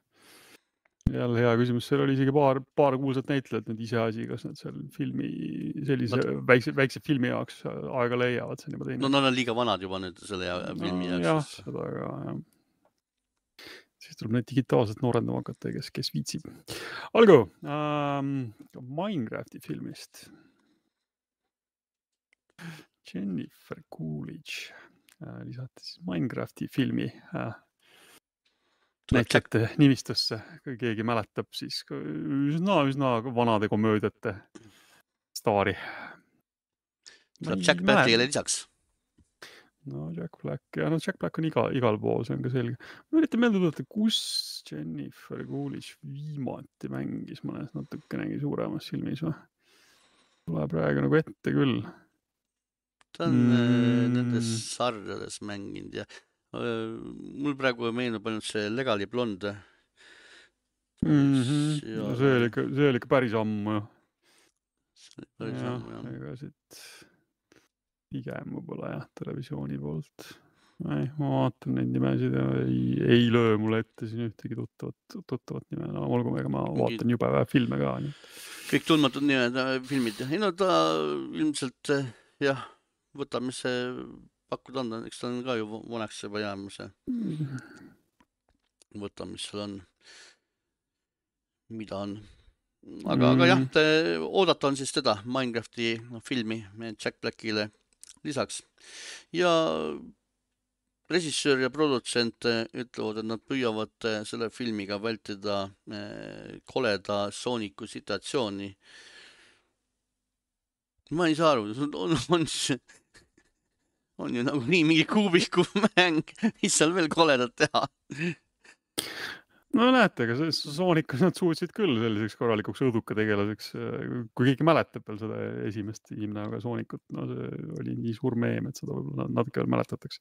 jälle hea küsimus, seal oli isegi paar, paar kuulsat näitlejat nüüd iseasi, kas nad seal filmi sellise nad... väikse, väikse filmi jaoks aega leiavad, see on juba teine. no nad on liiga vanad juba nüüd selle filmi no, jaoks. jah, seda ka jah. siis tuleb neid digitaalselt noorendama hakata, kes, kes viitsib. olgu ähm,, Minecrafti filmist. Jennifer Coolidge äh, lisati siis Minecrafti filmi äh, näitlejate nimistusse, kui keegi mäletab, siis üsna, üsna vanade komöödiate staari. tuleb Jack Blackile lisaks. no Jack Black ja no Jack Black on iga, igal pool, see on ka selge. ma üritan meelde tuletada, kus Jennifer Coolidge viimati mängis mõnes natukenegi suuremas filmis või? Pole praegu nagu ette küll. ta on mm. nendes sarjades mänginud ja mul praegu meenub ainult see Legally Blonde mm. -hmm. Ja... No see oli ikka, see oli ikka päris ammu ju. päris ja, ammu jah. ega siit pigem võib-olla jah, televisiooni poolt. ei, ma vaatan neid nimesid ja ei, ei löö mulle ette siin ühtegi tuttavat, tuttavat nime, no olgu, ega ma vaatan jube vähe filme ka. kõik tundmatud nimed, filmid, ei no ta ilmselt jah, võtab, mis see pakkuda on, eks ta on ka ju vanaks juba jäämas ja võtame, mis seal on, mida on. aga mm., aga jah, oodata on siis teda, Minecrafti filmi Jack Blackile lisaks ja režissöör ja produtsent ütlevad, et nad püüavad selle filmiga vältida eh, koleda sooniku situatsiooni. ma ei saa aru, on, on siis on ju nagunii mingi kuubiku mäng, mis seal veel koledat teha? No näete, aga selles Soonikas nad suutsid küll selliseks korralikuks õudukategelaseks, kui keegi mäletab veel seda esimest Hiimnaga Soonikut, no see oli nii suur meem, et seda võib-olla natuke veel mäletatakse.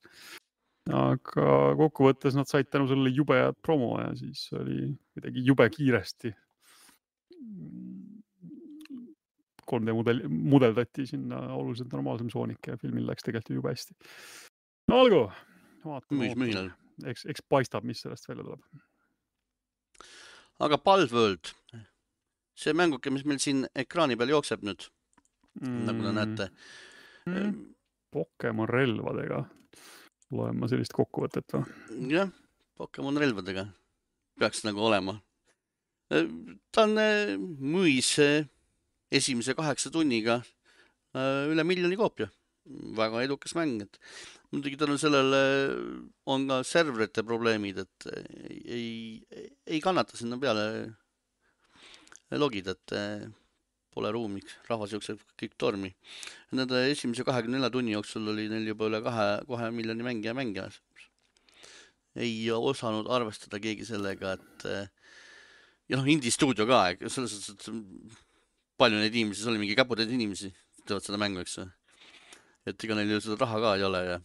aga kokkuvõttes nad said tänu sellele jube head promo ja siis oli kuidagi jube kiiresti 3D mudel, mudeldati sinna oluliselt normaalsem soonik ja filmil läks tegelikult ju jube hästi. no olgu, vaatame, eks, eks paistab, mis sellest välja tuleb. aga Palworld, see mänguke, mis meil siin ekraani peal jookseb nüüd mm., nagu te näete mm.. Ehm, Pokemon relvadega, loen ma sellist kokkuvõtet või? jah, Pokemon relvadega peaks nagu olema. Ehm, ta on eh, mõis esimese kaheksa tunniga äh, üle miljoni koopia. väga edukas mäng, et muidugi tänu sellele on ka serverite probleemid, et ei, ei, kannata sinna peale logida, et äh, pole ruumi, rahvas jookseb kõik tormi. Nende esimese kahekümne nelja tunni jooksul oli neil juba üle kahe, kahe miljoni mängija mängimas. ei osanud arvestada keegi sellega, et ja noh, indie stuudio ka, selles suhtes, et palju neid inimesi, seal oli mingi käputäis inimesi, teevad seda mängu, eks ju. et ega neil ju seda raha ka ei ole ja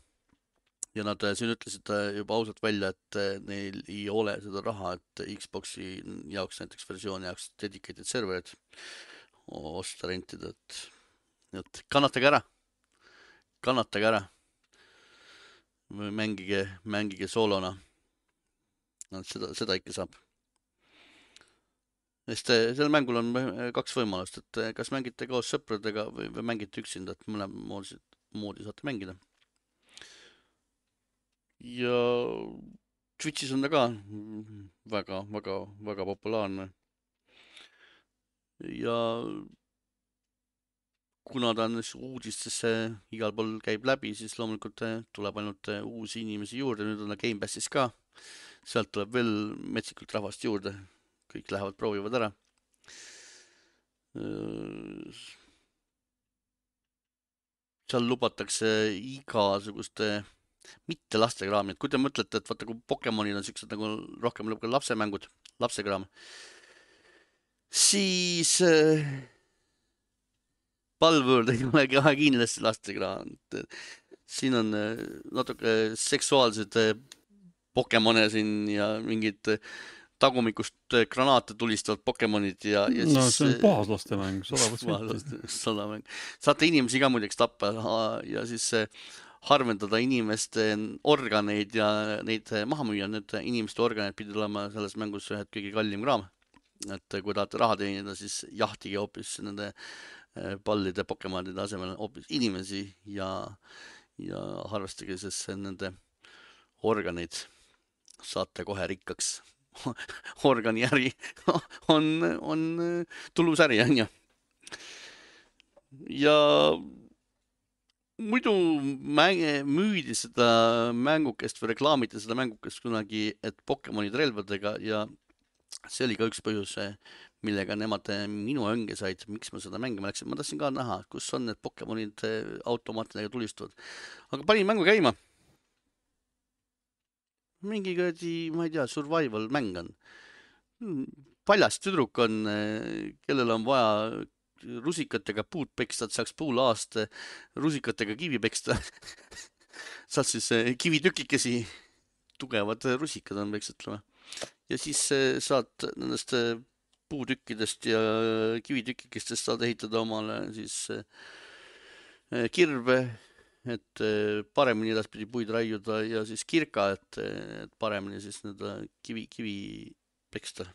ja nad siin ütlesid juba ausalt välja, et neil ei ole seda raha, et Xbox'i jaoks näiteks versiooni jaoks dedicated serverid osta, rentida, et, et kannatage ära, kannatage ära. mängige, mängige soolona. no seda, seda ikka saab. Sest sellel mängul on kaks võimalust, et kas mängite koos sõpradega või, või mängite üksinda, et mõlemat moodi, moodi saate mängida ja Twitch'is on ta ka väga, väga, väga populaarne. ja kuna ta on uudistesse igal pool käib läbi, siis loomulikult eh, tuleb ainult eh, uusi inimesi juurde, nüüd on ta Gamepassis ka. sealt tuleb veel metsikult rahvast juurde, kõik lähevad, proovivad ära. seal lubatakse igasuguste mitte lastekraam, et kui te mõtlete, et vaata, kui Pokemonil on siuksed nagu rohkem nagu lapsemängud, lapsekraam, siis äh, Palworld ei ole ka kindlasti lastekraam. siin on äh, natuke seksuaalsed äh, Pokemone siin ja mingid tagumikust äh, granaate tulistavad Pokemonid ja, ja no siis, see on puhas lastemäng, sada protsenti. sada mäng, saate inimesi ka muideks tappa ja siis harvendada inimeste organeid ja neid maha müüa, need inimeste organid pidid olema selles mängus ühed kõige kallim kraam. et kui tahate raha teenida, siis jahtige hoopis nende eh, pallide Pokemonide asemel hoopis inimesi ja, ja harrastage siis nende organeid. saate kohe rikkaks organiäri on, on tulus äri, onju. ja muidu mänge, müüdi seda mängukest või reklaamiti seda mängukest kunagi, et Pokemonid relvadega ja see oli ka üks põhjus, millega nemad minu õnge said, miks ma seda mängima läksin, ma tahtsin ka näha, kus on need Pokemonid automaatidega tulistavad. aga panin mängu käima. Mingi kuradi, ma ei tea, survival mäng on. paljas tüdruk on, kellel on vaja rusikatega puud peksta, et saaks pool aasta rusikatega kivi peksta saad siis eh, kivitükikesi, tugevad rusikad on, peaks ütlema. ja siis eh, saad nendest eh, puutükkidest ja kivitükikestest saad ehitada omale siis kirve, et paremini edaspidi puid raiuda ja siis kirka, et, et paremini siis nii-öelda kivi, kivi peksta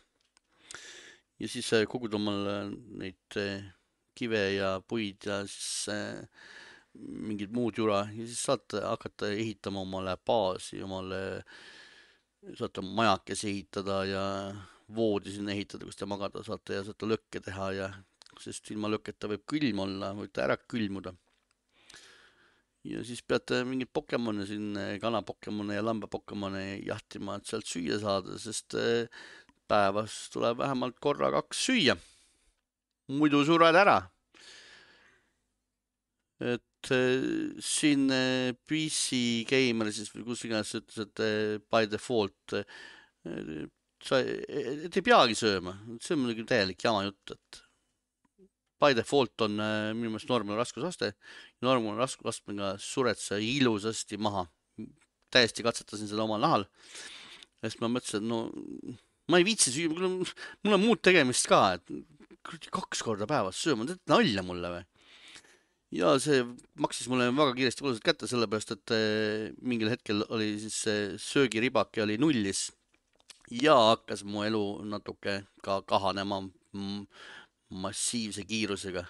ja siis kogud omale neid kive ja puid ja siis äh, mingid muud jura ja siis saate hakata ehitama omale baasi, omale, saate majakesi ehitada ja voodi sinna ehitada, kus te magada saate ja saate lõkke teha ja sest ilma lõkketa võib külm olla, võite ära külmuda. Ja siis peate mingeid Pokemone siin, kana Pokemone ja lamba Pokemone jahtima, et sealt süüa saada, sest päevas tuleb vähemalt korra-kaks süüa. muidu sured ära. et äh, siin äh, PC Gamer siis või kus iganes ütles, et äh, by default sa, et ei peagi sööma, see on muidugi täielik jama jutt, et by default on minu meelest normal raskusaste. normal raskusastmega sured sa ilusasti maha. täiesti katsetasin seda omal nahal. ja siis ma mõtlesin, et no ma ei viitsi süüa, mul on, mul on muud tegemist ka, et kaks korda päevas sööma, teed nalja mulle või? ja see maksis mulle väga kiiresti kulusalt kätte, sellepärast et eh, mingil hetkel oli siis see söögiribake oli nullis ja hakkas mu elu natuke ka kahanema massiivse kiirusega.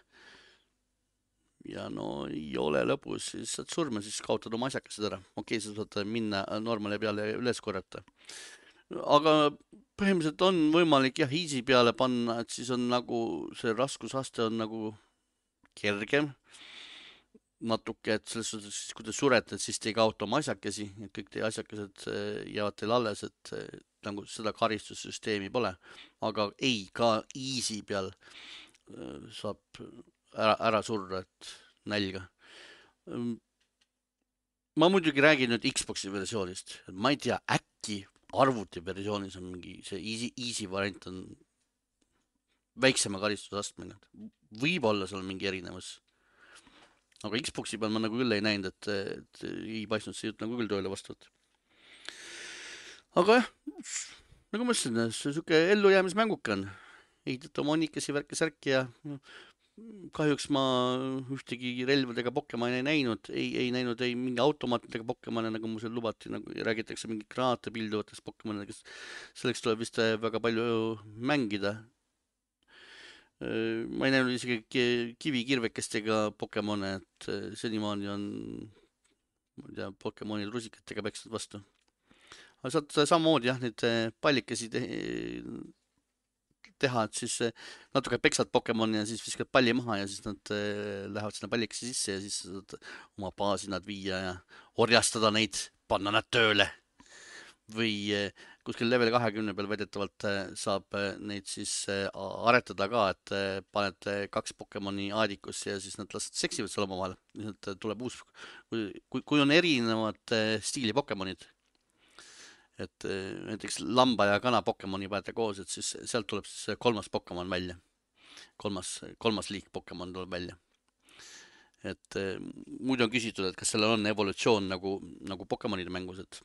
ja no ei ole lõbus, siis saad surma, siis kaotad oma asjakesed ära. okei okay,, sa saad minna normali peale üles korjata. aga põhimõtteliselt on võimalik jah, easy peale panna, et siis on nagu see raskusaste on nagu kergem natuke, et selles suhtes, kui te surete, et siis te ei kaota oma asjakesi, et kõik teie asjakesed eh, jäävad teil alles, et eh, nagu seda karistussüsteemi pole. aga ei, ka easy peal eh, saab ära, ära surra, et nälga. ma muidugi räägin nüüd Xbox'i versioonist, ma ei tea, äkki äkki arvutiversioonis on mingi see easy, easy variant on väiksema karistusastmega, võib-olla seal on mingi erinevus. aga Xbox'i peal ma nagu küll ei näinud, et, et ei paistnud see jutt nagu küll tööle vastavat. Aga jah, nagu ma ütlesin, sihuke ellujäämismänguke on, ehitad oma hunnikesi värki-särki ja kahjuks ma ühtegi relvadega Pokemoni ei näinud, ei, ei näinud ei mingi automaatidega Pokemone, nagu mu seal lubati, nagu räägitakse mingi granaate pilduvatest Pokemonidest. selleks tuleb vist äh, väga palju mängida. Äh, ma ei näinud isegi kivikirvekestega Pokemone, et äh, senimaani on, ma ei tea, Pokemonid rusikatega peksnud vastu. Aga saad samamoodi jah, neid pallikesi teha, et siis eh, natuke peksad Pokemoni ja siis viskad palli maha ja siis nad eh, lähevad sinna pallikesse sisse ja siis saad oma baasi nad viia ja orjastada neid, panna nad tööle. või eh, kuskil level kahekümne peal väidetavalt saab neid siis aretada ka, et paned kaks Pokemoni aadikusse ja siis nad lihtsalt seksivad seal omavahel. lihtsalt tuleb uus, kui, kui on erinevad stiili Pokemonid et eh, näiteks lamba ja kana Pokemoni panete koos, et siis sealt tuleb siis kolmas Pokemon välja. kolmas, kolmas liik Pokemon tuleb välja. et eh, muidu on küsitud, et kas sellel on evolutsioon nagu, nagu Pokemonide mängus, et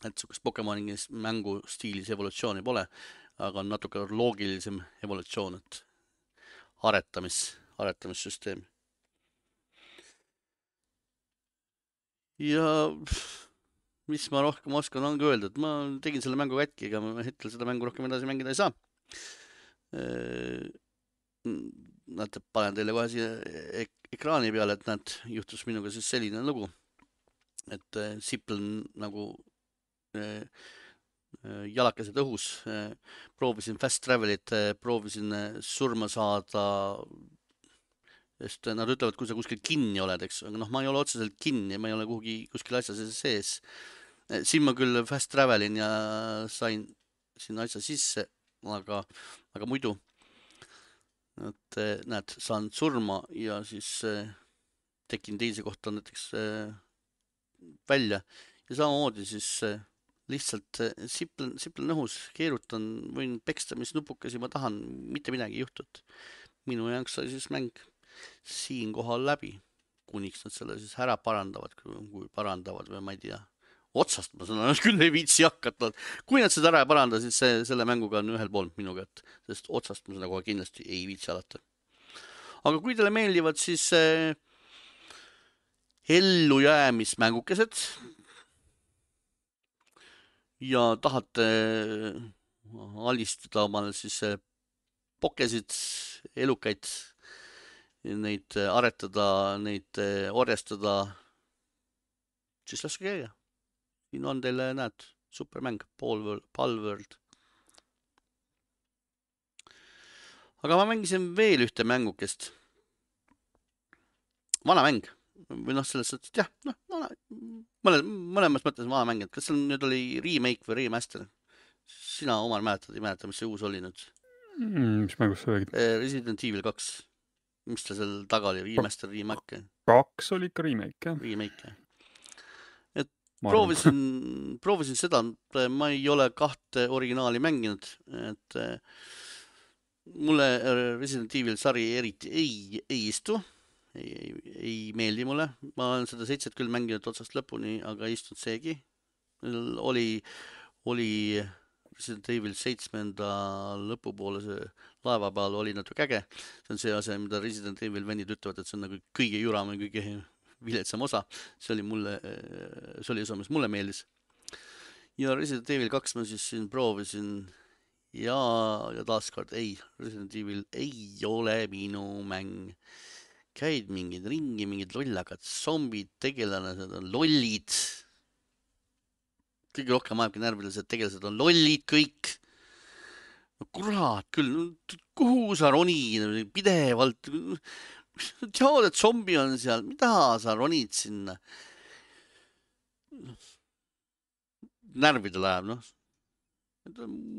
et niisugust Pokemoni mängu stiilis evolutsiooni pole, aga on natuke loogilisem evolutsioon, et aretamis, aretamissüsteem. ja mis ma rohkem oskan, ongi öelda, et ma tegin selle mängu katki, ega ma hetkel seda mängu rohkem edasi mängida ei saa. näete, panen teile kohe siia ek ekraani peale, et näed, juhtus minuga siis selline lugu, et äh, siplen nagu äh, jalakesed õhus, proovisin fast travel'it, proovisin surma saada, sest nad ütlevad, kui sa kuskil kinni oled, eks, aga noh, ma ei ole otseselt kinni, ma ei ole kuhugi kuskil asja sees siin ma küll fast travel in ja sain sinna asja sisse, aga, aga muidu, et eh, näed, saan surma ja siis äh, tekin teise kohta näiteks välja. Ja samamoodi siis lihtsalt siplen, siplen õhus, keerutan, võin peksta, mis nupukesi ma tahan, mitte midagi ei juhtu, et minu jaoks sai siis mäng siinkohal läbi, kuniks nad selle siis ära parandavad, kui parandavad või ma ei tea otsast ma seda küll ei viitsi hakata. kui nad seda ära ei paranda, siis see, selle mänguga on ühel pool minuga, et sest otsast ma seda kohe kindlasti ei viitsi alata. aga kui teile meeldivad siis äh, ellujäämismängukesed ja tahate äh, alistada omale siis äh, pokesid, elukaid, neid aretada, neid orjastada, siis laske käia siin on teil, näed, supermäng, Palworld, Palworld. aga ma mängisin veel ühte mängukest. vana mäng või noh, selles suhtes, et jah, noh, vana, mõne, mõlemas mõttes vana mäng, et kas see nüüd oli remake või remaster? sina, Omar, mäletad, ei mäleta, mis see uus oli nüüd mm,? mis mängust sa räägid? Eh, Resident Evil kaks. mis ta seal taga oli, remaster, remake? kaks oli ikka remake, jah. Remake, jah proovisin, proovisin seda, ma ei ole kahte originaali mänginud, et eh, mulle Resident Evil sari eriti ei, ei istu, ei, ei, ei meeldi mulle, ma olen seda seitset küll mänginud otsast lõpuni, aga ei istunud seegi. oli, oli Resident Evil seitsmenda lõpupoole see laeva peal oli natuke äge. see on see asi, mida Resident Evil vennid ütlevad, et see on nagu kõige juram ja kõige viletsam osa, see oli mulle, see oli osa, mis mulle meeldis. ja Resident Evil kaks ma siis siin proovisin ja, ja taaskord ei, Resident Evil ei ole minu mäng. käid mingid ringi, mingid lollakad zombid, tegelased on lollid. kõige rohkem ajabki närvidele see, et tegelased on lollid kõik. no kurat küll, kuhu sa ronid pidevalt tead, et zombi on seal, mida sa ronid sinna? närvidele ajab, noh.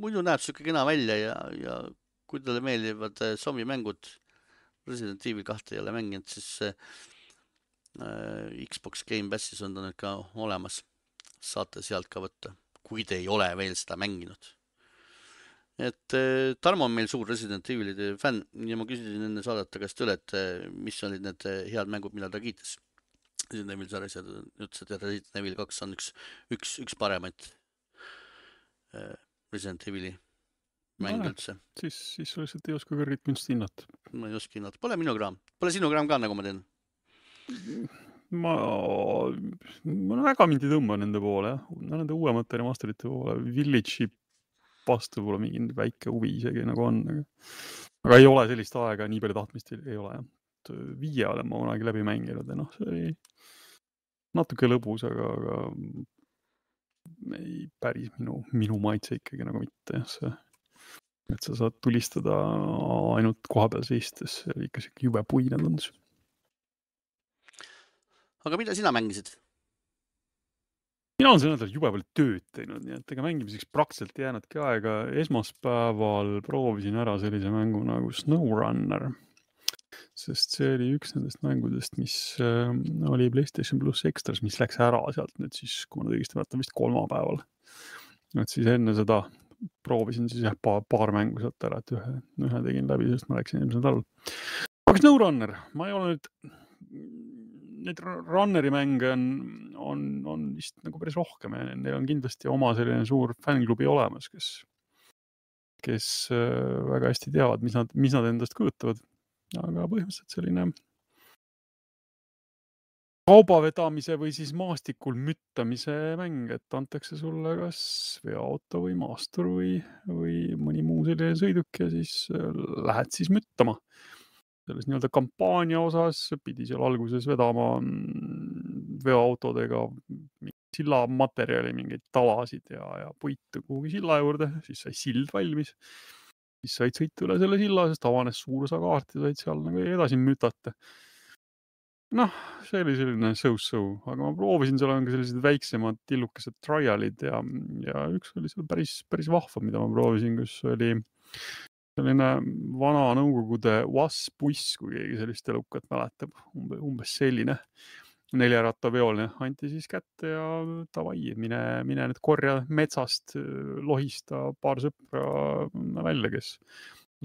muidu näeb sihuke kena välja ja, ja kui talle meeldivad zombimängud, Resident Evil kahte ei ole mänginud, siis äh, Xbox Game Passis on ta nüüd ka olemas. saate sealt ka võtta. kui te ei ole veel seda mänginud. Et äh, Tarmo on meil suur Resident Evilide fänn ja ma küsisin enne saadet ta käest üle, et äh, mis olid need head mängud, mida ta kiitis. Resident Evil sarjas ja ta ütles, et Resident Evil kaks on üks, üks, üks paremaid Resident Evili mäng üldse. siis, siis sa lihtsalt ei oska kõrget kunsti hinnata. ma ei oska hinnata, pole minu kraam, pole sinu kraam ka, nagu ma tean ma, ma väga mind ei tõmba nende poole jah, nende uuemate remasterite poole, Village'i vastu pole mingi väike huvi isegi nagu on, aga, aga ei ole sellist aega, nii palju tahtmist ei, ei ole jah. viie olen ma kunagi läbi mänginud ja noh, see oli natuke lõbus, aga, aga ei päris minu, minu maitse ikkagi nagu mitte jah, see et sa saad tulistada ainult kohapeal seistes, ikka sihuke jube puine tundus aga mida sina mängisid? Mina olen sel nädalal jube palju tööd teinud, nii et ega mängimiseks praktiliselt ei jäänudki aega. esmaspäeval proovisin ära sellise mängu nagu SnowRunner, sest see oli üks nendest mängudest, mis äh, oli Playstation pluss Extras, mis läks ära sealt nüüd siis, kui ma nüüd õigesti mäletan, vist kolmapäeval. et siis enne seda proovisin siis jah, paar, paar mängu sealt ära, et ühe, ühe tegin läbi, sest ma läksin eelmisel nädalal. aga SnowRunner, ma ei ole nüüd neid runneri mänge on, on, on vist nagu päris rohkem ja neil on kindlasti oma selline suur fännklubi olemas, kes, kes äh, väga hästi teavad, mis nad, mis nad endast kujutavad. aga põhimõtteliselt selline kaubavedamise või siis maastikul müttamise mäng, et antakse sulle kas veoauto või maastur või, või mõni muu selline sõiduk ja siis äh, lähed siis müttama selles nii-öelda kampaania osas pidi seal alguses vedama mm, veoautodega sillamaterjali, mingeid talasid ja, ja puitu kuhugi silla juurde, siis sai sild valmis. siis said sõita üle selle silla, sest avanes suur osa kaarti, said seal nagu edasi mütata. noh, see oli selline so-so, aga ma proovisin, seal on ka sellised väiksemad tillukesed trial'id ja, ja üks oli seal päris, päris vahva, mida ma proovisin, kus oli selline vana Nõukogude Wasp-buss, kui keegi sellist elukat mäletab, umbes selline. Neljarattaveoline, anti siis kätte ja davai, mine, mine nüüd korja metsast, lohista paar sõpra välja, kes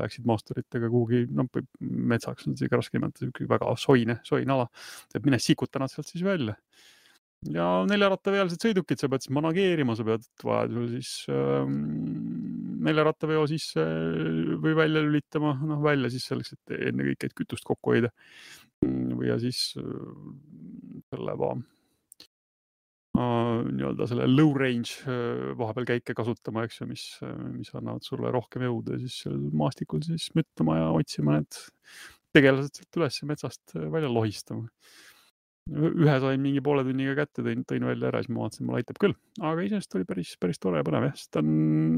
läksid maasturitega kuhugi, noh, metsaks on isegi raske nimetada, väga soine, soine ala, et mine sikuta nad sealt siis välja. Ja neljarattaveolised sõidukid sa pead siis manageerima, sa pead vajadusel siis äh, neljarattaveo sisse või välja lülitama, noh välja siis selleks, et ennekõike, et kütust kokku hoida. või ja siis äh, selle va, äh, nii-öelda selle low range äh, vahepeal käike kasutama, eks ju, mis, mis annavad sulle rohkem jõudu ja siis maastikul siis müttama ja otsima need tegelased sealt üles metsast välja lohistama ühe sain mingi poole tunniga kätte, tõin, tõin välja ära, siis ma vaatasin, mul aitab küll, aga iseenesest oli päris, päris tore ja põnev jah, sest ta on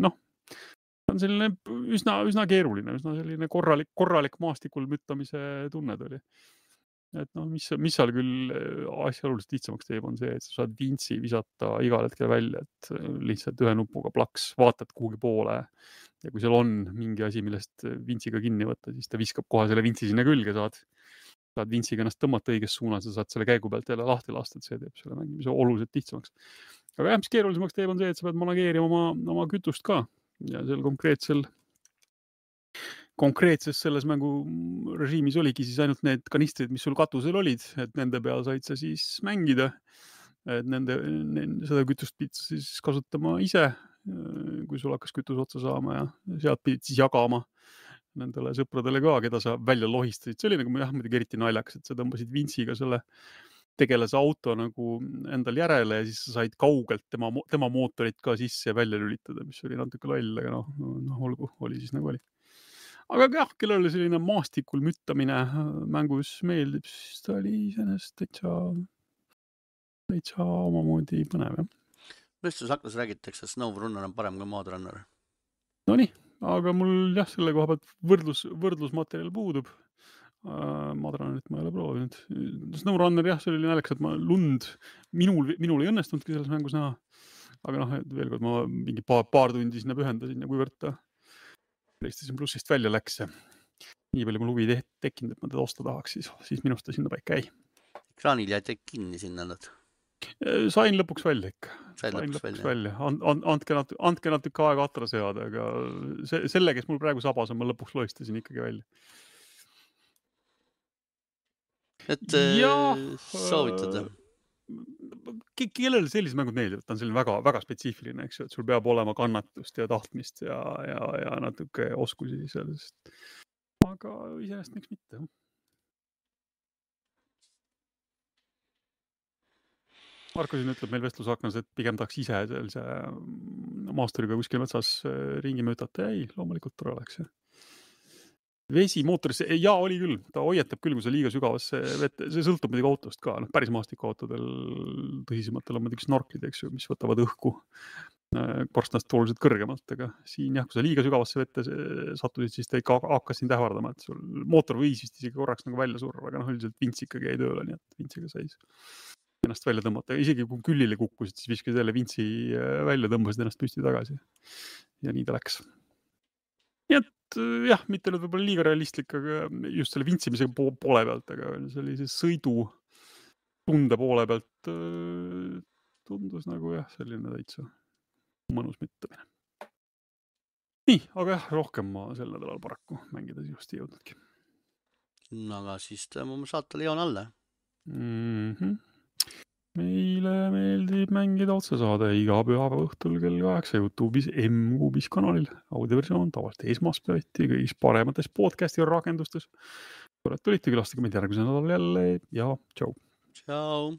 noh, on selline üsna, üsna keeruline, üsna selline korralik, korralik maastikul müttamise tunne ta oli. et noh, mis, mis seal küll äh, asja oluliselt lihtsamaks teeb, on see, et sa saad vintsi visata igal hetkel välja, et äh, lihtsalt ühe nupuga plaks, vaatad kuhugi poole ja kui seal on mingi asi, millest vintsiga kinni võtta, siis ta viskab kohe selle vintsi sinna külge, saad saad vintsiga ennast tõmmata õiges suunas ja saad selle käigu pealt jälle lahti lasta, et see teeb selle mängimise oluliselt lihtsamaks. aga jah, mis keerulisemaks teeb, on see, et sa pead manageerima oma, oma kütust ka ja seal konkreetsel, konkreetses selles mängu režiimis oligi siis ainult need kanistrid, mis sul katusel olid, et nende peal said sa siis mängida. et nende, nende, seda kütust pidid sa siis kasutama ise, kui sul hakkas kütus otsa saama ja sealt pidid siis jagama nendele sõpradele ka, keda sa välja lohistasid, see oli nagu jah, muidugi eriti naljakas, et sa tõmbasid vintsiga selle tegelase auto nagu endal järele ja siis sa said kaugelt tema, tema mootorit ka sisse ja välja lülitada, mis oli natuke loll, aga noh, noh olgu, oli siis nagu oli. aga jah, kellele selline maastikul müttamine äh, mängus meeldib, siis ta oli iseenesest täitsa, täitsa omamoodi põnev jah. võistlusaknas räägitakse, et Snowrunner on parem kui Modrunner. Nonii aga mul jah, selle koha pealt võrdlus, võrdlusmaterjal puudub. Madranit ma ei ole proovinud. SnowRunner jah, see oli naljakas, et ma lund, minul, minul ei õnnestunudki selles mängus näha. aga noh, veel kord ma mingi paar, paar tundi sinna pühendasin ja kuivõrd ta PlayStation plussist välja läks nii palju mul huvi te tekkinud, et ma teda osta tahaks, siis, siis minust ta sinna paika jäi. ekraanil jäid kinni sinna nad sain lõpuks välja ikka. sain lõpuks välja, välja. And, and, andke natuke, andke natuke aega atra seada, aga see, selle, kes mul praegu sabas on, ma lõpuks loistasin ikkagi välja. Et ja, soovitada äh, kellele sellised mängud meeldivad, ta on selline väga-väga spetsiifiline, eks ju, et sul peab olema kannatust ja tahtmist ja, ja, ja natuke oskusi sellest. aga iseenesest miks mitte. Marko siin ütleb meil vestlusaknas, et pigem tahaks ise sellise maasturiga kuskil metsas äh, ringi mütata. ei, loomulikult tore oleks jah vesi mootorisse, ja oli küll, ta hoiatab küll, kui sa liiga sügavasse vette, see sõltub muidugi autost ka, noh, päris maastikuautodel, tõsisematel on muidugi snorklid, eks ju, mis võtavad õhku äh, korstnast oluliselt kõrgemalt, aga siin jah, kui sa liiga sügavasse vette sattusid, siis ta ikka hakkas sind ähvardama, et sul mootor võis vist isegi korraks nagu välja surra, aga noh, üldiselt vints ikkagi jäi tööle, nii et vintsiga sai ennast välja tõmmata, isegi kui küljele kukkusid, siis viskasid jälle vintsi äh, välja, tõmbasid ennast püsti tagasi. ja nii ta läks. nii et jah, mitte nüüd võib-olla liiga realistlik, aga just selle vintsimise poole pealt, aga sellise sõidu tunde poole pealt äh, tundus nagu jah, selline täitsa mõnus müttamine. nii, aga jah, rohkem ma sel nädalal paraku mängida just ei jõudnudki. no aga siis tõmbame saatele joon alla mm. -hmm meile meeldib mängida otsesaade iga pühapäeva õhtul kell kaheksa Youtube'is M-Kuubis kanalil. audioversioon tavaliselt esmaspäeviti kõigis paremates podcast'i rakendustes. tore, et tulite, külastage meid järgmisel nädalal jälle ja tšau. tšau.